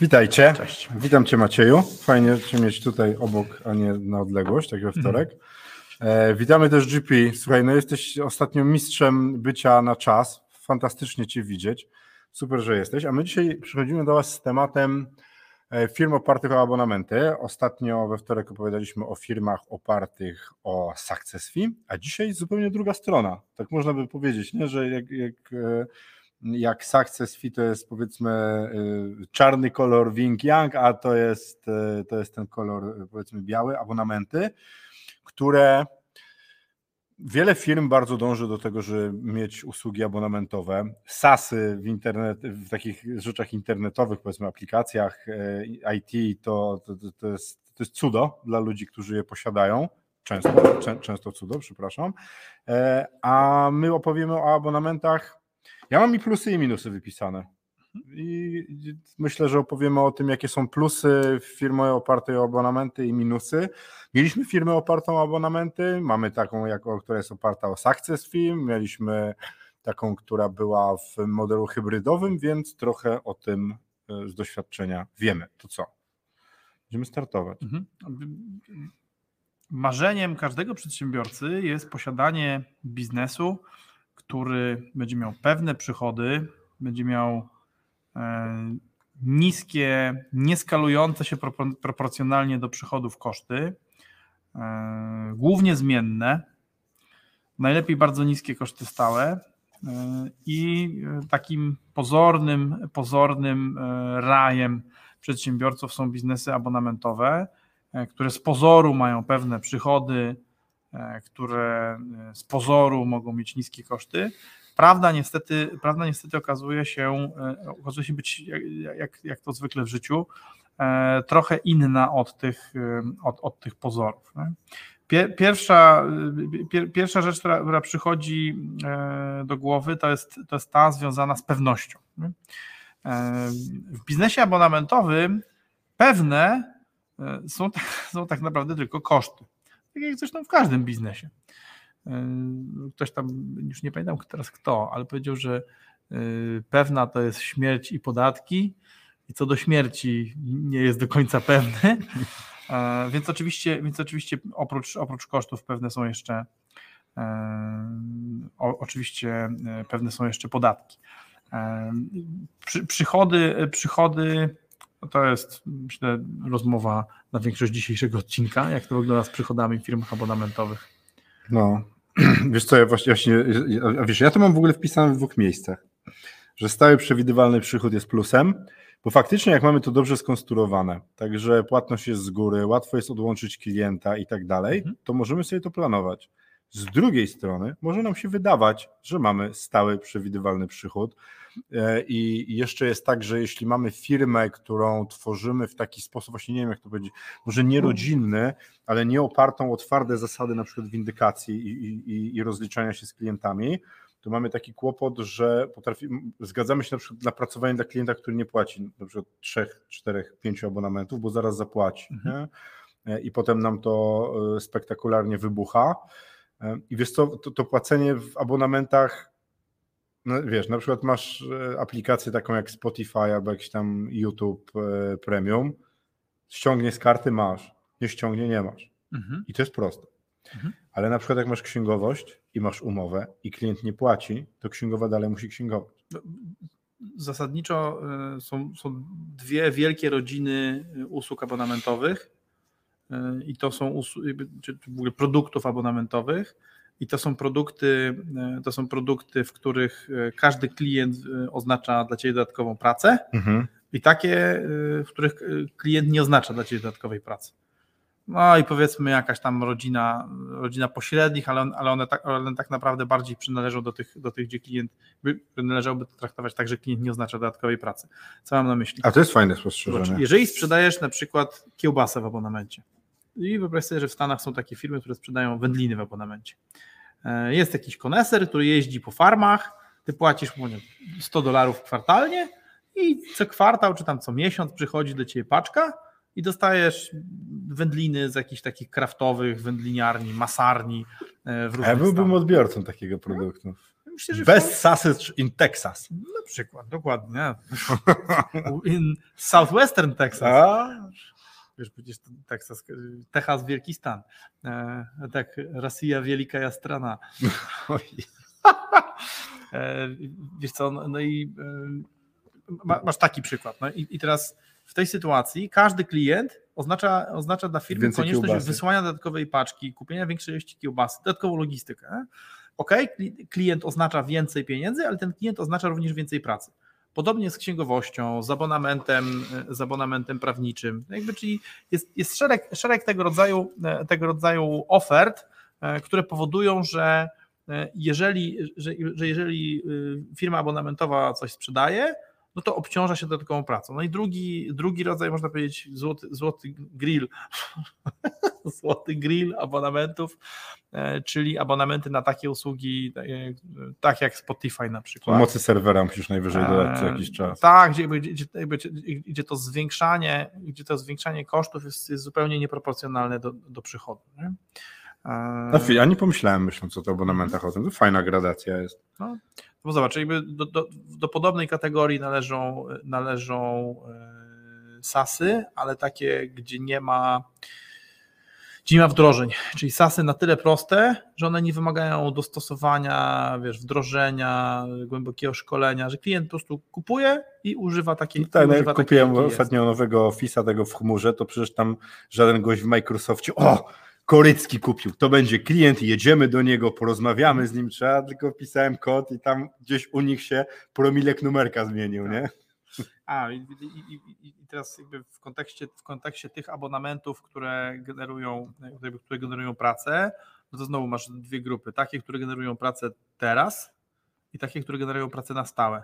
witajcie. Cześć. Witam Cię Macieju. Fajnie Cię mieć tutaj obok, a nie na odległość, tak we wtorek. E, witamy też GP. Słuchaj, no jesteś ostatnio mistrzem bycia na czas. Fantastycznie Cię widzieć. Super, że jesteś. A my dzisiaj przychodzimy do Was z tematem e, firm opartych o abonamenty. Ostatnio we wtorek opowiadaliśmy o firmach opartych o success fee, a dzisiaj zupełnie druga strona. Tak można by powiedzieć, nie? że jak, jak e, jak Success Fee to jest powiedzmy y, czarny kolor Wing Yang, a to jest, y, to jest ten kolor y, powiedzmy biały, abonamenty, które wiele firm bardzo dąży do tego, żeby mieć usługi abonamentowe. SASy w, internet, w takich rzeczach internetowych, powiedzmy aplikacjach IT, to, to, to, jest, to jest cudo dla ludzi, którzy je posiadają. Często, czę, często cudo, przepraszam. E, a my opowiemy o abonamentach ja mam i plusy i minusy wypisane. I myślę, że opowiemy o tym, jakie są plusy firmy opartej o abonamenty i minusy. Mieliśmy firmę opartą o abonamenty, mamy taką, która jest oparta o Success Film, mieliśmy taką, która była w modelu hybrydowym, więc trochę o tym e, z doświadczenia wiemy. To co? Będziemy startować. Mhm. Marzeniem każdego przedsiębiorcy jest posiadanie biznesu, który będzie miał pewne przychody, będzie miał e, niskie, nieskalujące się proporcjonalnie do przychodów koszty, e, głównie zmienne, najlepiej bardzo niskie koszty stałe e, i takim pozornym, pozornym rajem przedsiębiorców są biznesy abonamentowe, które z pozoru mają pewne przychody, które e, z pozoru mogą mieć niskie koszty. Prawda niestety, prawda niestety okazuje się, e, okazuje się być, jak, jak to zwykle w życiu, trochę inna od tych, od, od tych pozorów. Pierwsza, pierwsza rzecz, która, która przychodzi do głowy, to jest, to jest ta związana z pewnością. W biznesie abonamentowym pewne są, są tak naprawdę tylko koszty. Tak jak zresztą w każdym biznesie. E, ktoś tam, już nie pamiętam teraz kto, ale powiedział, że e, pewna to jest śmierć i podatki, i co do śmierci nie jest do końca pewny. E, więc oczywiście, więc oczywiście oprócz, oprócz kosztów pewne są jeszcze o, oczywiście pewne są jeszcze podatki. Przy, przychody, przychody no to jest, myślę, rozmowa na większość dzisiejszego odcinka, jak to wygląda z przychodami w firmach abonamentowych. No, wiesz co, ja właśnie, właśnie wiesz, ja to mam w ogóle wpisane w dwóch miejscach, że stały przewidywalny przychód jest plusem, bo faktycznie jak mamy to dobrze skonstruowane, także płatność jest z góry, łatwo jest odłączyć klienta i tak dalej, mhm. to możemy sobie to planować. Z drugiej strony może nam się wydawać, że mamy stały przewidywalny przychód, E, I jeszcze jest tak, że jeśli mamy firmę, którą tworzymy w taki sposób, właśnie nie wiem jak to powiedzieć, może nie rodzinny, ale nie opartą o twarde zasady na przykład windykacji i, i, i rozliczania się z klientami, to mamy taki kłopot, że potrafimy, zgadzamy się na przykład na pracowanie dla klienta, który nie płaci na przykład 3, 4, 5 abonamentów, bo zaraz zapłaci. Mhm. E, I potem nam to e, spektakularnie wybucha. I wiesz co, to, to płacenie w abonamentach no wiesz, na przykład masz e, aplikację taką jak Spotify albo jakiś tam YouTube e, Premium, ściągnie z karty, masz, nie ściągnie, nie masz. Mhm. I to jest proste. Mhm. Ale na przykład jak masz księgowość i masz umowę i klient nie płaci, to księgowa dalej musi księgować. No, zasadniczo e, są, są dwie wielkie rodziny usług abonamentowych i to są usługi, czy w ogóle produktów abonamentowych i to są produkty, e, to są produkty, w których e, każdy klient e, oznacza dla Ciebie dodatkową pracę mhm. i takie, w których klient nie oznacza dla Ciebie dodatkowej pracy. No i powiedzmy jakaś tam rodzina, rodzina pośrednich, ale, ale, one, tak, one tak naprawdę bardziej przynależą do tych, do tych, gdzie klient należałoby to traktować tak, że klient nie oznacza dodatkowej pracy. Co mam na myśli? A to jest fajne spostrzeżenie. Jeżeli sprzedajesz na przykład kiełbasę w abonamencie, I wyobraź sobie, że w Stanach są takie firmy, które sprzedają wędliny w abonamencie. E, jest jakiś koneser, który jeździ po farmach, ty płacisz mu 100 dolarów kwartalnie i co kwartał czy tam co miesiąc przychodzi do ciebie paczka i dostajesz wędliny z jakichś takich kraftowych wędliniarni, masarni e, w różnych Ja byłbym stanach. odbiorcą takiego produktu. Myślę, że w Best sausage in Texas. Na przykład, dokładnie. In southwestern Texas. A? Wiesz, przecież to Texas, wielki stan. E, tak, Rosja wielka jastrana. Oj. E, wiesz co, no, no i e, ma, masz taki przykład. No i, i teraz w tej sytuacji każdy klient oznacza, oznacza dla firmy Więcej konieczność kiełbasy. wysłania dodatkowej paczki, kupienia większej ilości kiełbasy, dodatkową logistykę. Ok, klient oznacza więcej pieniędzy, ale ten klient oznacza również więcej pracy. Podobnie z księgowością, z abonamentem, z abonamentem prawniczym. Jakby, czyli jest, jest szereg, szereg tego, rodzaju, e, tego rodzaju ofert, e, które powodują, że e, jeżeli, że, że jeżeli firma abonamentowa coś sprzedaje, no to obciąża się dodatkową pracą. No i drugi, drugi rodzaj, można powiedzieć, złoty, złoty grill, złoty grill abonamentów, e, czyli abonamenty na takie usługi, e, tak jak Spotify na przykład. Mocy serwera musisz najwyżej dodać co jakiś E, czas. Tak, gdzie, gdzie, gdzie, to zwiększanie, gdzie to zwiększanie kosztów jest, jest zupełnie nieproporcjonalne do, do przychodu. Nie? E, No, ja nie pomyślałem, myśląc o tych abonamentach o tym. To fajna gradacja jest. No, bo zobacz, jakby do, do, do podobnej kategorii należą, należą e, SASy, ale takie, gdzie nie ma gdzie nie ma wdrożeń, czyli SASy na tyle proste, że one nie wymagają dostosowania, wiesz, wdrożenia, głębokiego szkolenia, że klient po prostu kupuje i używa takiej Tak, no, używa jak kupiłem ostatnio nowego Office'a tego w chmurze, to przecież tam żaden gość w Microsoftie, o, Korycki kupił, to będzie klient, jedziemy do niego, porozmawiamy z nim, trzeba, tylko wpisałem kod i tam gdzieś u nich się promilek numerka zmienił, nie? A, i, i, i, teraz jakby w kontekście, w kontekście tych abonamentów, które generują, które generują pracę, no to znowu masz dwie grupy. Takie, które generują pracę teraz i takie, które generują pracę na stałe.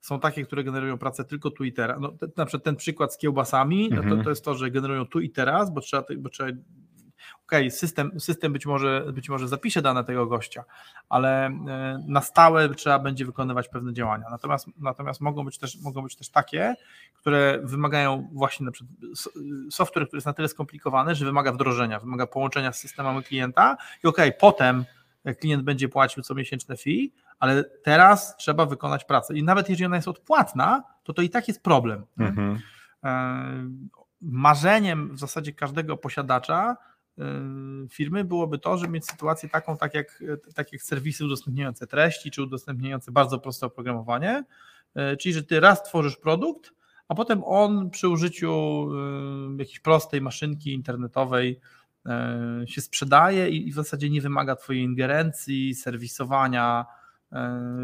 Są takie, które generują pracę tylko tu i teraz. No, na przykład ten przykład z kiełbasami, no to, Mhm. to jest to, że generują tu i teraz, bo trzeba, bo trzeba okej, system, system być może, być może zapisze dane tego gościa, ale e, na stałe trzeba będzie wykonywać pewne działania. Natomiast, natomiast mogą, być też, mogą być też takie, które wymagają właśnie na przykład software, który jest na tyle skomplikowany, że wymaga wdrożenia, wymaga połączenia z systemami klienta i okej, potem klient będzie płacił co miesięczne fee, ale teraz trzeba wykonać pracę. I nawet jeżeli ona jest odpłatna, to to i tak jest problem. Mhm. E, marzeniem w zasadzie każdego posiadacza firmy byłoby to, żeby mieć sytuację taką, tak jak, tak jak serwisy udostępniające treści, czy udostępniające bardzo proste oprogramowanie, e, czyli że ty raz tworzysz produkt, a potem on przy użyciu e, jakiejś prostej maszynki internetowej się sprzedaje i w zasadzie nie wymaga twojej ingerencji, serwisowania,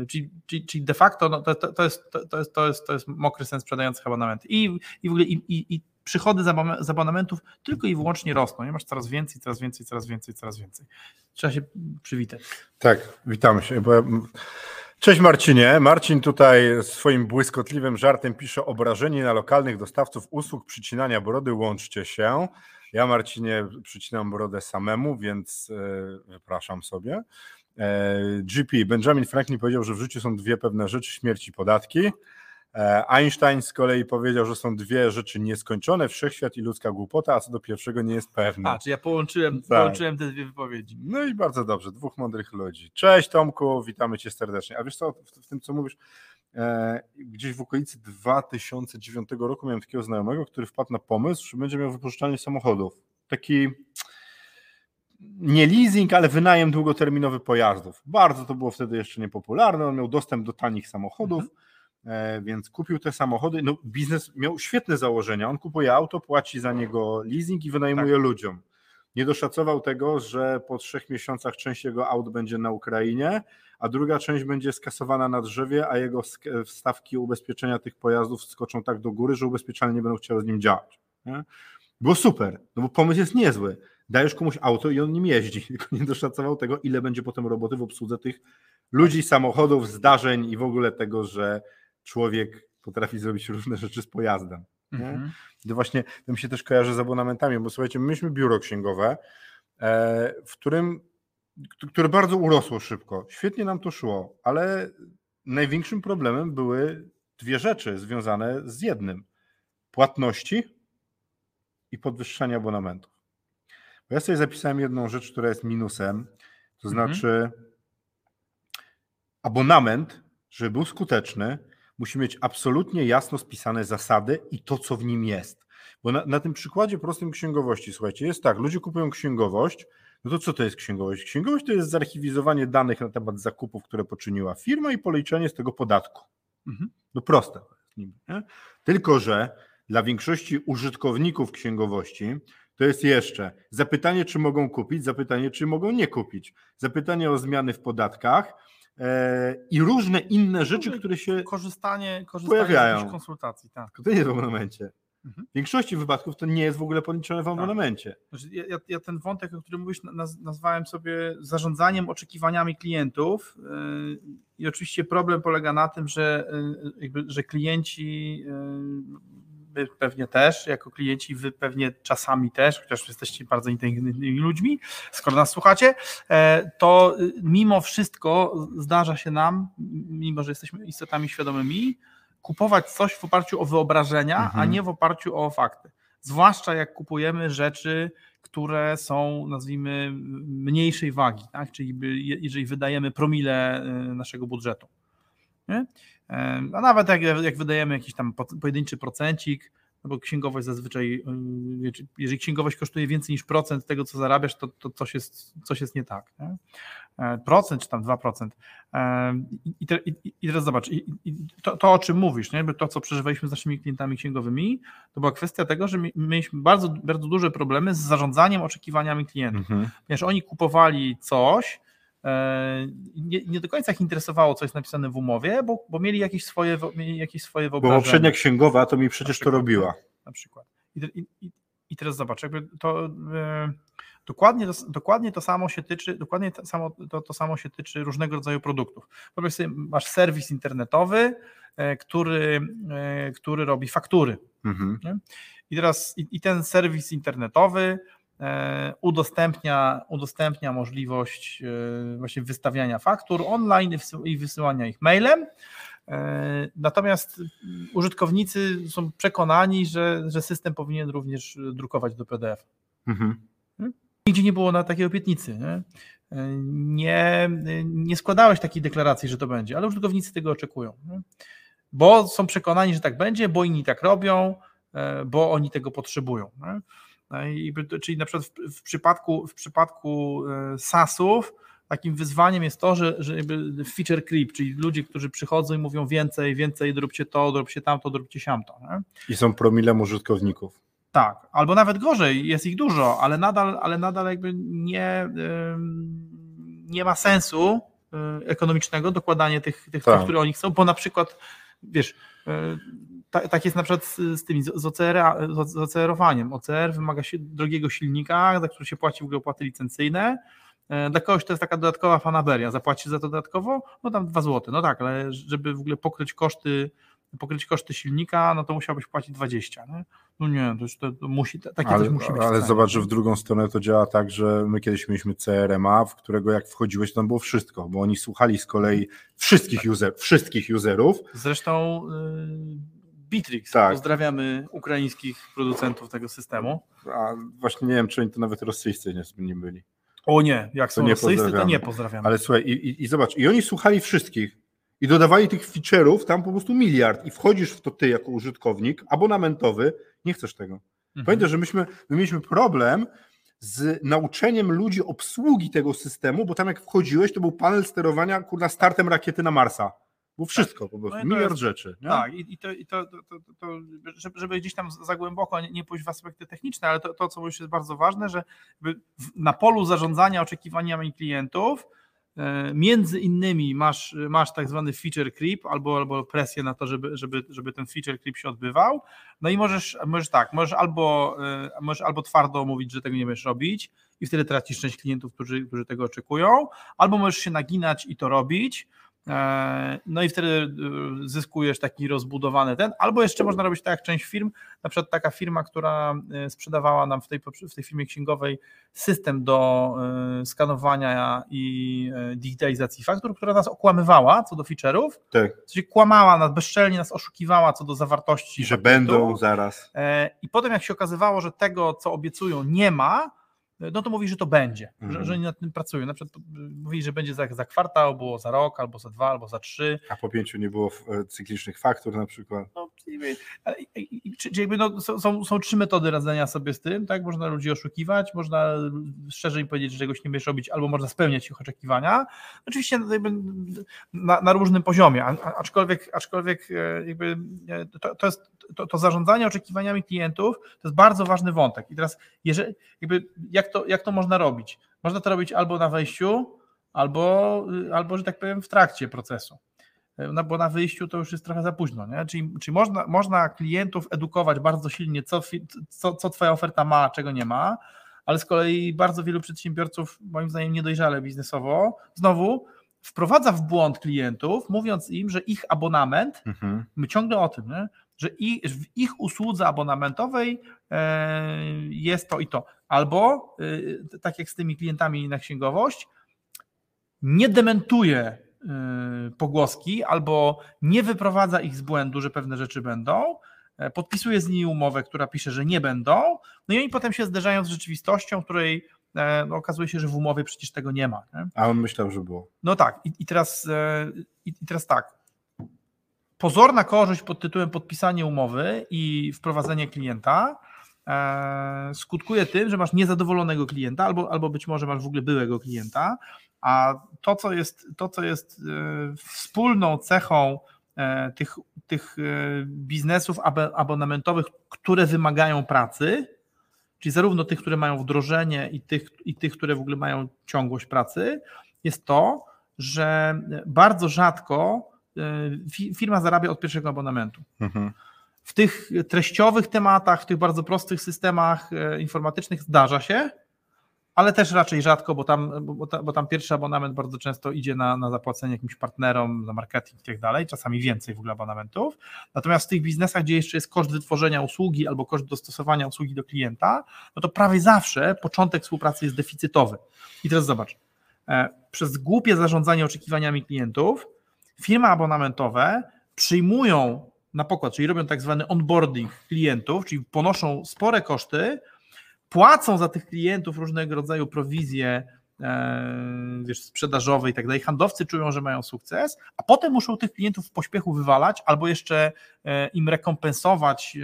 Czyli, czyli, czyli de facto no, to, to, jest, to, jest, to, jest, to jest mokry sens sprzedających abonamenty. I, i w ogóle i, i przychody z abonam- z abonamentów tylko i wyłącznie rosną. Nie masz coraz więcej, coraz więcej, coraz więcej, coraz więcej. Trzeba się przywitać. Tak, witamy się. Cześć Marcinie. Marcin tutaj swoim błyskotliwym żartem pisze obrażenie na lokalnych dostawców usług przycinania brody, łączcie się. Ja Marcinie przycinam brodę samemu, więc e, wypraszam sobie. E, GP, Benjamin Franklin powiedział, że w życiu są dwie pewne rzeczy, śmierć i podatki. E, Einstein z kolei powiedział, że są dwie rzeczy nieskończone, wszechświat i ludzka głupota, a co do pierwszego nie jest pewne. A, czy ja połączyłem, Tak. połączyłem te dwie wypowiedzi. No i bardzo dobrze, dwóch mądrych ludzi. Cześć Tomku, witamy cię serdecznie. A wiesz co, w, tym co mówisz, e, gdzieś w okolicy 2009 roku miałem takiego znajomego, który wpadł na pomysł, że będzie miał wypożyczalnię samochodów. Taki nie leasing, ale wynajem długoterminowy pojazdów. Bardzo to było wtedy jeszcze niepopularne, on miał dostęp do tanich samochodów, e, więc kupił te samochody. No, biznes miał świetne założenia. On kupuje auto, płaci za niego leasing i wynajmuje ludziom. Nie doszacował tego, że po trzech miesiącach część jego aut będzie na Ukrainie, a druga część będzie skasowana na drzewie, a jego stawki ubezpieczenia tych pojazdów skoczą tak do góry, że ubezpieczalnie nie będą chciały z nim działać. Nie? Było super, no bo pomysł jest niezły. Dajesz komuś auto i on nim jeździ, tylko nie doszacował tego, ile będzie potem roboty w obsłudze tych ludzi, samochodów, zdarzeń i w ogóle tego, że człowiek potrafi zrobić różne rzeczy z pojazdem. Mhm. To właśnie to mi się też kojarzy z abonamentami, bo słuchajcie, myśmy biuro księgowe, e, w którym, które bardzo urosło szybko. Świetnie nam to szło, ale największym problemem były dwie rzeczy związane z jednym. Płatności i podwyższanie abonamentów. Bo ja sobie zapisałem jedną rzecz, która jest minusem, to mhm. znaczy abonament, żeby był skuteczny, musi mieć absolutnie jasno spisane zasady i to, co w nim jest. Bo na, na tym przykładzie prostym księgowości, słuchajcie, jest tak, ludzie kupują księgowość, no to co to jest księgowość? Księgowość to jest zarchiwizowanie danych na temat zakupów, które poczyniła firma i policzenie z tego podatku. Mhm. No proste. Nie? Tylko, że dla większości użytkowników księgowości to jest jeszcze zapytanie, czy mogą kupić, zapytanie, czy mogą nie kupić, zapytanie o zmiany w podatkach, i różne inne rzeczy, które się korzystanie, korzystanie pojawiają. z konsultacji. Tak. To nie jest w abonamencie. Mhm. W większości wypadków to nie jest w ogóle policzone w tak. abonamencie. Znaczy, ja, ja, ten wątek, o którym mówisz, nazwałem sobie zarządzaniem oczekiwaniami klientów. Yy, I oczywiście problem polega na tym, że, yy, jakby, że klienci my pewnie też, jako klienci, wy pewnie czasami też, chociaż jesteście bardzo inteligentnymi ludźmi, skoro nas słuchacie, to mimo wszystko zdarza się nam, mimo że jesteśmy istotami świadomymi, kupować coś w oparciu o wyobrażenia, mhm. a nie w oparciu o fakty. Zwłaszcza jak kupujemy rzeczy, które są, nazwijmy, mniejszej wagi, tak? czyli jeżeli wydajemy promile y, naszego budżetu. Nie? A nawet jak, jak wydajemy jakiś tam pojedynczy procencik, no bo księgowość zazwyczaj, y, jeżeli księgowość kosztuje więcej niż procent tego, co zarabiasz, to, to coś, jest, coś jest nie tak. Nie? E, procent czy tam 2%. E, I, te, i, i teraz zobacz, i, to, to, o czym mówisz, nie? to co przeżywaliśmy z naszymi klientami księgowymi, to była kwestia tego, że mieliśmy bardzo, bardzo duże problemy z zarządzaniem oczekiwaniami klientów. Mhm. Ponieważ oni kupowali coś, nie, nie, do końca ich interesowało, co jest napisane w umowie, bo, bo mieli jakieś swoje, mieli jakieś swoje wyobrażenia. Bo poprzednia księgowa to mi przecież przykład, to robiła. Na przykład. I, i, i teraz zobacz, jakby to Dokładnie to, dokładnie to samo się tyczy, dokładnie to samo, to, to samo się tyczy różnego rodzaju produktów. Powiedz sobie, masz serwis internetowy, e, który, e, który robi faktury. Mhm. I teraz i, i ten serwis internetowy e, udostępnia, udostępnia możliwość właśnie wystawiania faktur online i wysyłania ich mailem. Natomiast użytkownicy są przekonani, że, że system powinien również drukować do PDF. Mhm. Nigdzie nie było na takiej obietnicy. Nie? Nie, nie składałeś takiej deklaracji, że to będzie, ale użytkownicy tego oczekują. Nie? Bo są przekonani, że tak będzie, bo inni tak robią, e, bo oni tego potrzebują. Nie? No I, czyli na przykład w, w przypadku, w przypadku e, SaaS-ów takim wyzwaniem jest to, że, że feature creep, czyli ludzie, którzy przychodzą i mówią więcej, więcej, zróbcie to, zróbcie tamto, zróbcie siamto. Nie? I są promilem użytkowników. Tak, albo nawet gorzej, jest ich dużo, ale nadal, ale nadal jakby nie, nie ma sensu y, ekonomicznego dokładanie tych, tych tak. które oni chcą, bo na przykład, wiesz, y, tak jest na przykład z, tymi, z, OCR, z OCR-owaniem. OCR wymaga się drogiego silnika, za który się płaci w ogóle opłaty licencyjne. Y, dla kogoś to jest taka dodatkowa fanaberia. Zapłacić za to dodatkowo? No tam 2 zł. No tak, ale żeby w ogóle pokryć koszty pokryć koszty silnika, no to musiałbyś płacić 20. Nie? No nie, to, już to, to musi, takie ale, coś musi być. Ale zobacz, że w drugą stronę to działa tak, że my kiedyś mieliśmy CRMA, w którego jak wchodziłeś, to tam było wszystko, bo oni słuchali z kolei wszystkich, tak. user, wszystkich userów. Zresztą yy, Bitrix, tak. pozdrawiamy ukraińskich producentów tego systemu. A właśnie nie wiem, czy oni to nawet rosyjscy nie, nie byli. O nie, jak to są nie rosyjscy, to nie pozdrawiamy. Ale słuchaj, i, i, i zobacz, i oni słuchali wszystkich, i dodawali tych feature'ów tam po prostu miliard i wchodzisz w to ty jako użytkownik abonamentowy, nie chcesz tego. Mhm. Pamiętaj, że myśmy, my mieliśmy problem z nauczeniem ludzi obsługi tego systemu, bo tam jak wchodziłeś, to był panel sterowania kurna startem rakiety na Marsa. Było wszystko tak. po prostu, no miliard jest, rzeczy. Nie? Tak, i, i, to, i to, to, to, żeby gdzieś tam za głęboko nie, nie pójść w aspekty techniczne, ale to, to co już jest bardzo ważne, że na polu zarządzania oczekiwaniami klientów E, między innymi masz, masz tak zwany feature creep albo, albo presję na to, żeby, żeby, żeby ten feature creep się odbywał. No i możesz, możesz tak, możesz albo, e, możesz albo twardo mówić, że tego nie będziesz robić i wtedy tracisz część klientów, którzy, którzy tego oczekują, albo możesz się naginać i to robić. E, no i wtedy e, zyskujesz taki rozbudowany ten, albo jeszcze można robić tak jak część firm, na przykład taka firma, która e, sprzedawała nam w tej, w tej firmie księgowej system do skanowania i digitalizacji faktur, która nas okłamywała co do feature'ów, tak. w sensie kłamała nas, bezczelnie nas oszukiwała co do zawartości. I że będą zaraz. I potem jak się okazywało, że tego, co obiecują nie ma, no to mówi, że to będzie, że, mhm. że oni nad tym pracują. Na przykład mówi, że będzie za, za kwartał, było za rok, albo za dwa, albo za trzy. A po pięciu nie było e, cyklicznych faktur na przykład. No, czyli jakby no, są, są trzy metody radzenia sobie z tym, tak? Można ludzi oszukiwać, można szczerze im powiedzieć, że czegoś nie będziesz robić, albo można spełniać ich oczekiwania. Oczywiście na, na różnym poziomie, aczkolwiek, aczkolwiek e, jakby e, to, to jest to, to, zarządzanie oczekiwaniami klientów to jest bardzo ważny wątek. I teraz, jeżeli, jakby jak, to, jak to można robić? Można to robić albo na wejściu, albo, albo że tak powiem, w trakcie procesu. No bo na wyjściu to już jest trochę za późno. Nie? Czyli, czyli można, można klientów edukować bardzo silnie, co, co, co Twoja oferta ma, czego nie ma, ale z kolei bardzo wielu przedsiębiorców, moim zdaniem, niedojrzale biznesowo, znowu wprowadza w błąd klientów, mówiąc im, że ich abonament, mhm. my ciągle o tym, nie? że w ich usłudze abonamentowej e, jest to i to. Albo, e, tak jak z tymi klientami na księgowość, nie dementuje e, pogłoski albo nie wyprowadza ich z błędu, że pewne rzeczy będą, podpisuje z nimi umowę, która pisze, że nie będą, no i oni potem się zderzają z rzeczywistością, której no, okazuje się, że w umowie przecież tego nie ma. Nie? A on myślał, że było. No tak, i, i teraz, i, i teraz tak, pozorna korzyść pod tytułem podpisanie umowy i wprowadzenie klienta e, skutkuje tym, że masz niezadowolonego klienta, albo, albo być może masz w ogóle byłego klienta, a to, co jest, to, co jest e, wspólną cechą e, tych, tych biznesów abonamentowych, które wymagają pracy, czyli zarówno tych, które mają wdrożenie i tych, i tych, które w ogóle mają ciągłość pracy, jest to, że bardzo rzadko E, firma zarabia od pierwszego abonamentu. Mhm. W tych treściowych tematach, w tych bardzo prostych systemach e, informatycznych zdarza się, ale też raczej rzadko, bo tam, bo, bo tam pierwszy abonament bardzo często idzie na, na zapłacenie jakimś partnerom, za marketing i tak dalej, czasami więcej w ogóle abonamentów. Natomiast w tych biznesach, gdzie jeszcze jest koszt wytworzenia usługi albo koszt dostosowania usługi do klienta, no to prawie zawsze początek współpracy jest deficytowy. I teraz zobacz, e, przez głupie zarządzanie oczekiwaniami klientów firmy abonamentowe przyjmują na pokład, czyli robią tak zwany onboarding klientów, czyli ponoszą spore koszty, płacą za tych klientów różnego rodzaju prowizje e, wiesz, sprzedażowe i tak dalej. Handlowcy czują, że mają sukces, a potem muszą tych klientów w pośpiechu wywalać albo jeszcze e, im rekompensować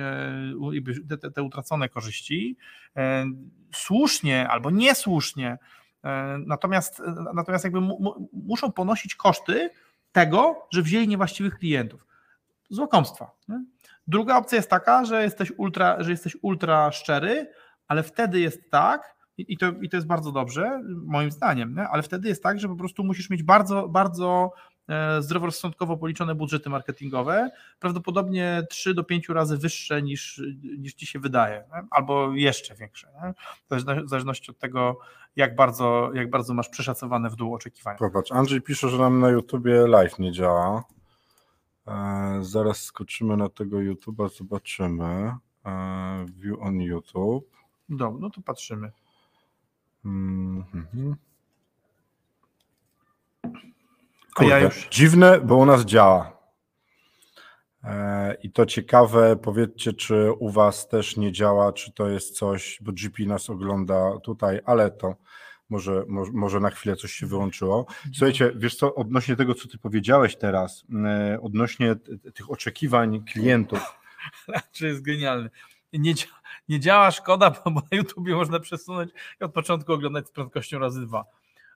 e, te, te utracone korzyści. Słusznie albo niesłusznie. Natomiast, natomiast jakby muszą ponosić koszty, tego, że wzięli niewłaściwych klientów. Z łakomstwa. Nie? Druga opcja jest taka, że jesteś ultra, że jesteś ultra szczery, ale wtedy jest tak, i to, i to jest bardzo dobrze, moim zdaniem, nie? ale wtedy jest tak, że po prostu musisz mieć bardzo, bardzo e, zdroworozsądkowo policzone budżety marketingowe, prawdopodobnie 3 do 5 razy wyższe niż, niż ci się wydaje, nie? albo jeszcze większe. Nie? W zależności od tego, jak bardzo, jak bardzo masz przeszacowane w dół oczekiwania. Popatrz, Andrzej pisze, że nam na YouTubie live nie działa. E, zaraz skoczymy na tego YouTube'a, zobaczymy. E, view on YouTube. Dobra, no to patrzymy. Mm -hmm. Kurde, ja już... Dziwne, bo u nas działa. E, I to ciekawe, powiedzcie, czy u Was też nie działa, czy to jest coś, bo GP nas ogląda tutaj, ale to może, może, może na chwilę coś się wyłączyło. Słuchajcie, wiesz co, odnośnie tego, co Ty powiedziałeś teraz, e, odnośnie tych oczekiwań klientów. Czy jest genialny. Nie, nie działa, szkoda, bo na YouTubie można przesunąć i od początku oglądać z prędkością razy dwa.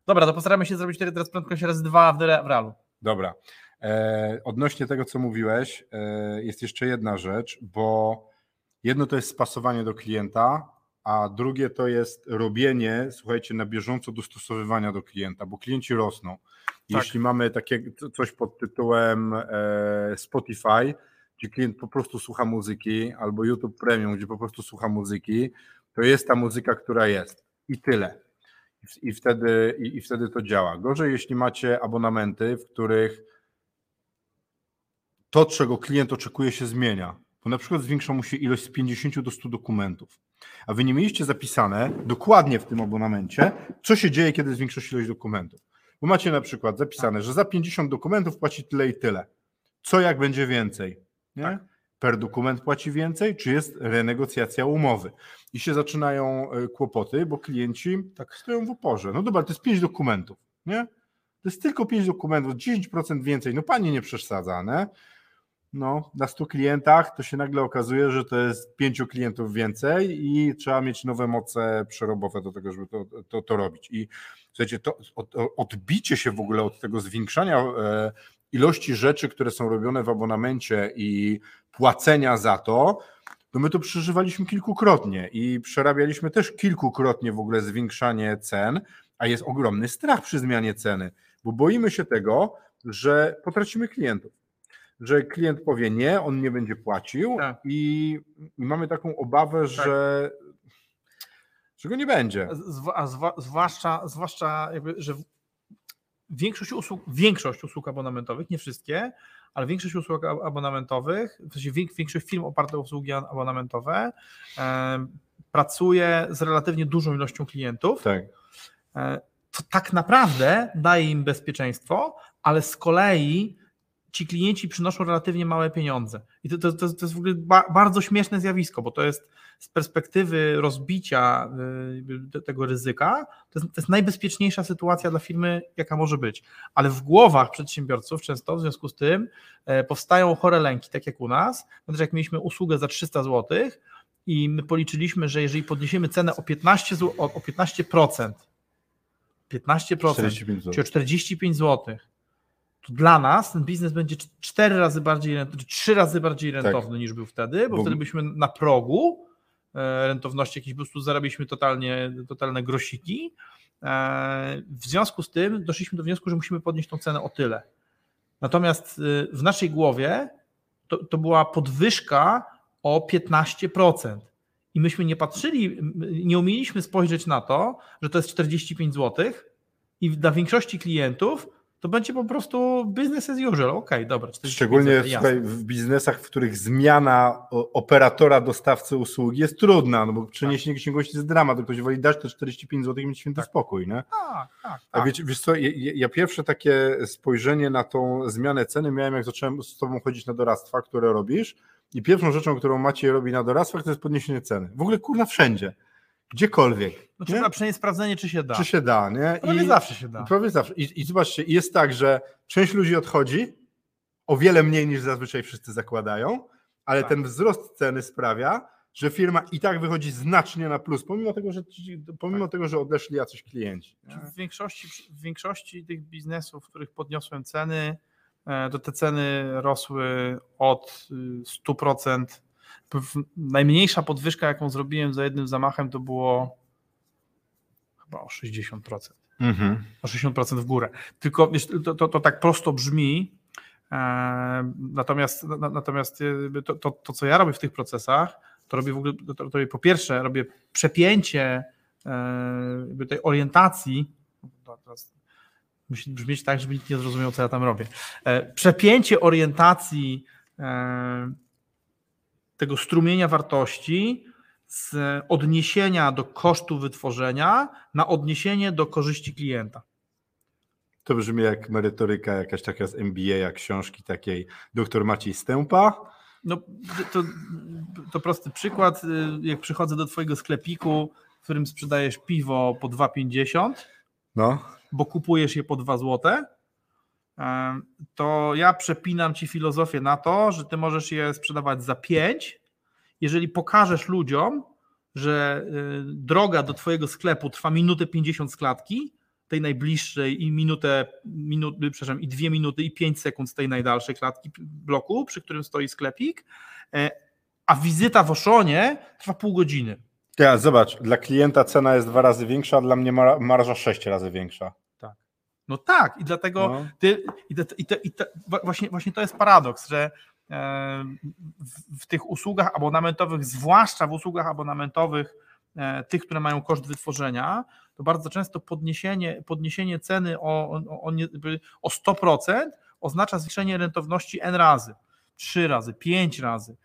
Dobra, to postaramy się zrobić teraz prędkość razy dwa w, w realu. Dobra. E, odnośnie tego, co mówiłeś, e, jest jeszcze jedna rzecz, bo jedno to jest spasowanie do klienta, a drugie to jest robienie, słuchajcie, na bieżąco dostosowywania do klienta, bo klienci rosną. Tak. Jeśli mamy takie coś pod tytułem e, Spotify, gdzie klient po prostu słucha muzyki, albo YouTube Premium, gdzie po prostu słucha muzyki, to jest ta muzyka, która jest. I tyle. I wtedy, i, i wtedy to działa. Gorzej, jeśli macie abonamenty, w których to, czego klient oczekuje, się zmienia. Bo na przykład zwiększa mu się ilość z 50 do 100 dokumentów, a wy nie mieliście zapisane dokładnie w tym abonamencie, co się dzieje, kiedy zwiększa się ilość dokumentów. Bo macie na przykład zapisane, że za 50 dokumentów płaci tyle i tyle. Co jak będzie więcej? Nie? Tak. Per dokument płaci więcej, czy jest renegocjacja umowy? I się zaczynają e, kłopoty, bo klienci tak stoją w oporze. No dobra, to jest 5 dokumentów, nie? To jest tylko 5 dokumentów, 10% więcej. No pani nie przesadza, nie? No, na 100 klientach to się nagle okazuje, że to jest 5 klientów więcej i trzeba mieć nowe moce przerobowe do tego, żeby to, to, to robić. I słuchajcie, to od, odbicie się w ogóle od tego zwiększania e, ilości rzeczy, które są robione w abonamencie i płacenia za to, to my to przeżywaliśmy kilkukrotnie i przerabialiśmy też kilkukrotnie w ogóle zwiększanie cen, a jest ogromny strach przy zmianie ceny, bo boimy się tego, że potracimy klientów. Że klient powie nie, on nie będzie płacił Tak. i, i mamy taką obawę, że, że go nie będzie. A zwa, zwłaszcza, zwłaszcza jakby, że większość usług, większość usług abonamentowych, nie wszystkie, ale większość usług ab- abonamentowych, w sensie większość firm opartych o usługi abonamentowe em, pracuje z relatywnie dużą ilością klientów, Tak. e, to tak naprawdę daje im bezpieczeństwo, ale z kolei ci klienci przynoszą relatywnie małe pieniądze. I to, to, to, to jest w ogóle ba, bardzo śmieszne zjawisko, bo to jest z perspektywy rozbicia y, te- tego ryzyka, to jest, to jest najbezpieczniejsza sytuacja dla firmy, jaka może być. Ale w głowach przedsiębiorców często w związku z tym e, powstają chore lęki, tak jak u nas. Znaczy, jak mieliśmy usługę za 300 zł i my policzyliśmy, że jeżeli podniesiemy cenę o 15%, zł, o, o 15%, 15%, 45 zł. czyli o 45 zł, to dla nas ten biznes będzie cz- cztery razy bardziej, rent- czy trzy razy bardziej rentowny niż był wtedy, bo, Bo- wtedy byśmy na progu e, rentowności jakiejś po prostu zarabiliśmy totalnie, totalne grosiki. E, W związku z tym doszliśmy do wniosku, że musimy podnieść tą cenę o tyle. Natomiast y, w naszej głowie to, to była podwyżka o 15%. I myśmy nie patrzyli, nie umieliśmy spojrzeć na to, że to jest 45 zł i dla większości klientów to będzie po prostu business as usual. Okej, dobra. 45 Szczególnie słuchaj, w biznesach, w których zmiana operatora, dostawcy usługi jest trudna, no bo przeniesienie księgowości jest dramat, to ktoś woli dać te 45 zł i mieć święty Tak. spokój, nie? Tak, tak, A tak. wiesz, wiesz co, ja ja pierwsze takie spojrzenie na tą zmianę ceny miałem, jak zacząłem z tobą chodzić na doradztwa, które robisz i pierwszą rzeczą, którą Maciej robi na doradztwach, to jest podniesienie ceny. W ogóle kurna wszędzie, gdziekolwiek. No, trzeba przynajmniej sprawdzenie, czy się da. Czy się da, nie? Prawie zawsze się da. Prawie zawsze. I, I zobaczcie, i jest tak, że część ludzi odchodzi o wiele mniej niż zazwyczaj wszyscy zakładają, ale Tak. ten wzrost ceny sprawia, że firma i tak wychodzi znacznie na plus, pomimo tego, że, pomimo tego, że odeszli jacyś klienci. W większości, w większości tych biznesów, w których podniosłem ceny, e, to te ceny rosły od y, 100%. Najmniejsza podwyżka, jaką zrobiłem za jednym zamachem, to było chyba o 60%. Mhm. o 60% w górę. Tylko to, to, to tak prosto brzmi, e, natomiast, na, natomiast jakby to, to, to, co ja robię w tych procesach, to robię w ogóle, to, robię po pierwsze, robię przepięcie e, tej orientacji, teraz musi brzmieć tak, żeby nikt nie zrozumiał, co ja tam robię, e, przepięcie orientacji e, tego strumienia wartości z odniesienia do kosztu wytworzenia na odniesienie do korzyści klienta. To brzmi jak merytoryka jakaś taka z MBA, jak książki takiej dr Maciej Stępa. No, to, to prosty przykład. Jak przychodzę do Twojego sklepiku, w którym sprzedajesz piwo po 2,50, No, bo kupujesz je po 2 zł, to ja przepinam Ci filozofię na to, że Ty możesz je sprzedawać za 5, jeżeli pokażesz ludziom, że y, droga do Twojego sklepu trwa minutę 50 z klatki, tej najbliższej i minutę, minut, przepraszam, i dwie minuty i 5 sekund z tej najdalszej klatki bloku, przy którym stoi sklepik, e, a wizyta w Oszonie trwa pół godziny. Teraz zobacz, dla klienta cena jest dwa razy większa, a dla mnie mar- marża sześć razy większa. No tak, i dlatego No. ty, i, te, i, te, i te, właśnie, właśnie to jest paradoks, że e, w, w tych usługach abonamentowych, zwłaszcza w usługach abonamentowych, e, tych, które mają koszt wytworzenia, to bardzo często podniesienie, podniesienie ceny o, o, o, o 100% oznacza zwiększenie rentowności n razy, 3 razy, 5 razy.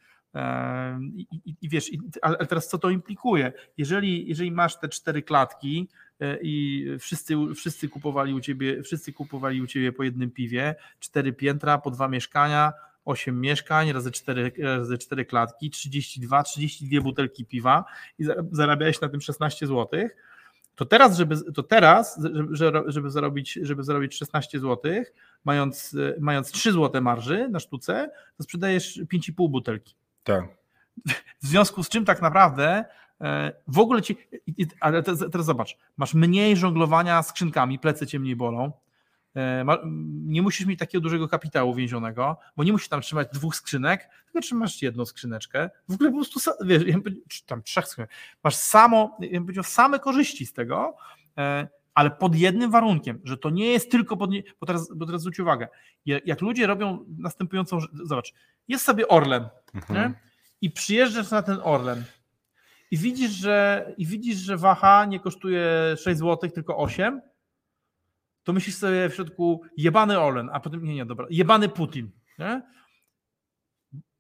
I, i, i wiesz, ale teraz co to implikuje? Jeżeli, jeżeli masz te cztery klatki e, i wszyscy, wszyscy kupowali u ciebie, wszyscy kupowali u ciebie po jednym piwie, cztery piętra, po dwa mieszkania, 8 mieszkań razy 4, razy 4 klatki, 32, 32 butelki piwa i zarabiałeś na tym 16 zł, to teraz, żeby, to teraz, żeby, żeby, zarobić, żeby zarobić 16 zł, mając, mając 3 zł marży na sztuce, to sprzedajesz 5,5 butelki. Tak. W związku z czym tak naprawdę e, w ogóle ci. Ale teraz zobacz, masz mniej żonglowania skrzynkami, plecy cię mniej bolą. E, nie musisz mieć takiego dużego kapitału więzionego, bo nie musisz tam trzymać dwóch skrzynek, tylko trzymasz jedną skrzyneczkę. W ogóle po prostu, wiesz, tam trzech skrzynek. Masz samo, ja bym same korzyści z tego, e, ale pod jednym warunkiem, że to nie jest tylko pod. Bo teraz, bo teraz zwróć uwagę, jak ludzie robią następującą. Zobacz, jest sobie Orlen mhm. i przyjeżdżasz na ten Orlen i widzisz, że, i widzisz, że waha nie kosztuje 6 zł, tylko 8 to myślisz sobie w środku jebany Orlen, a potem nie, nie, dobra, jebany Putin. Nie?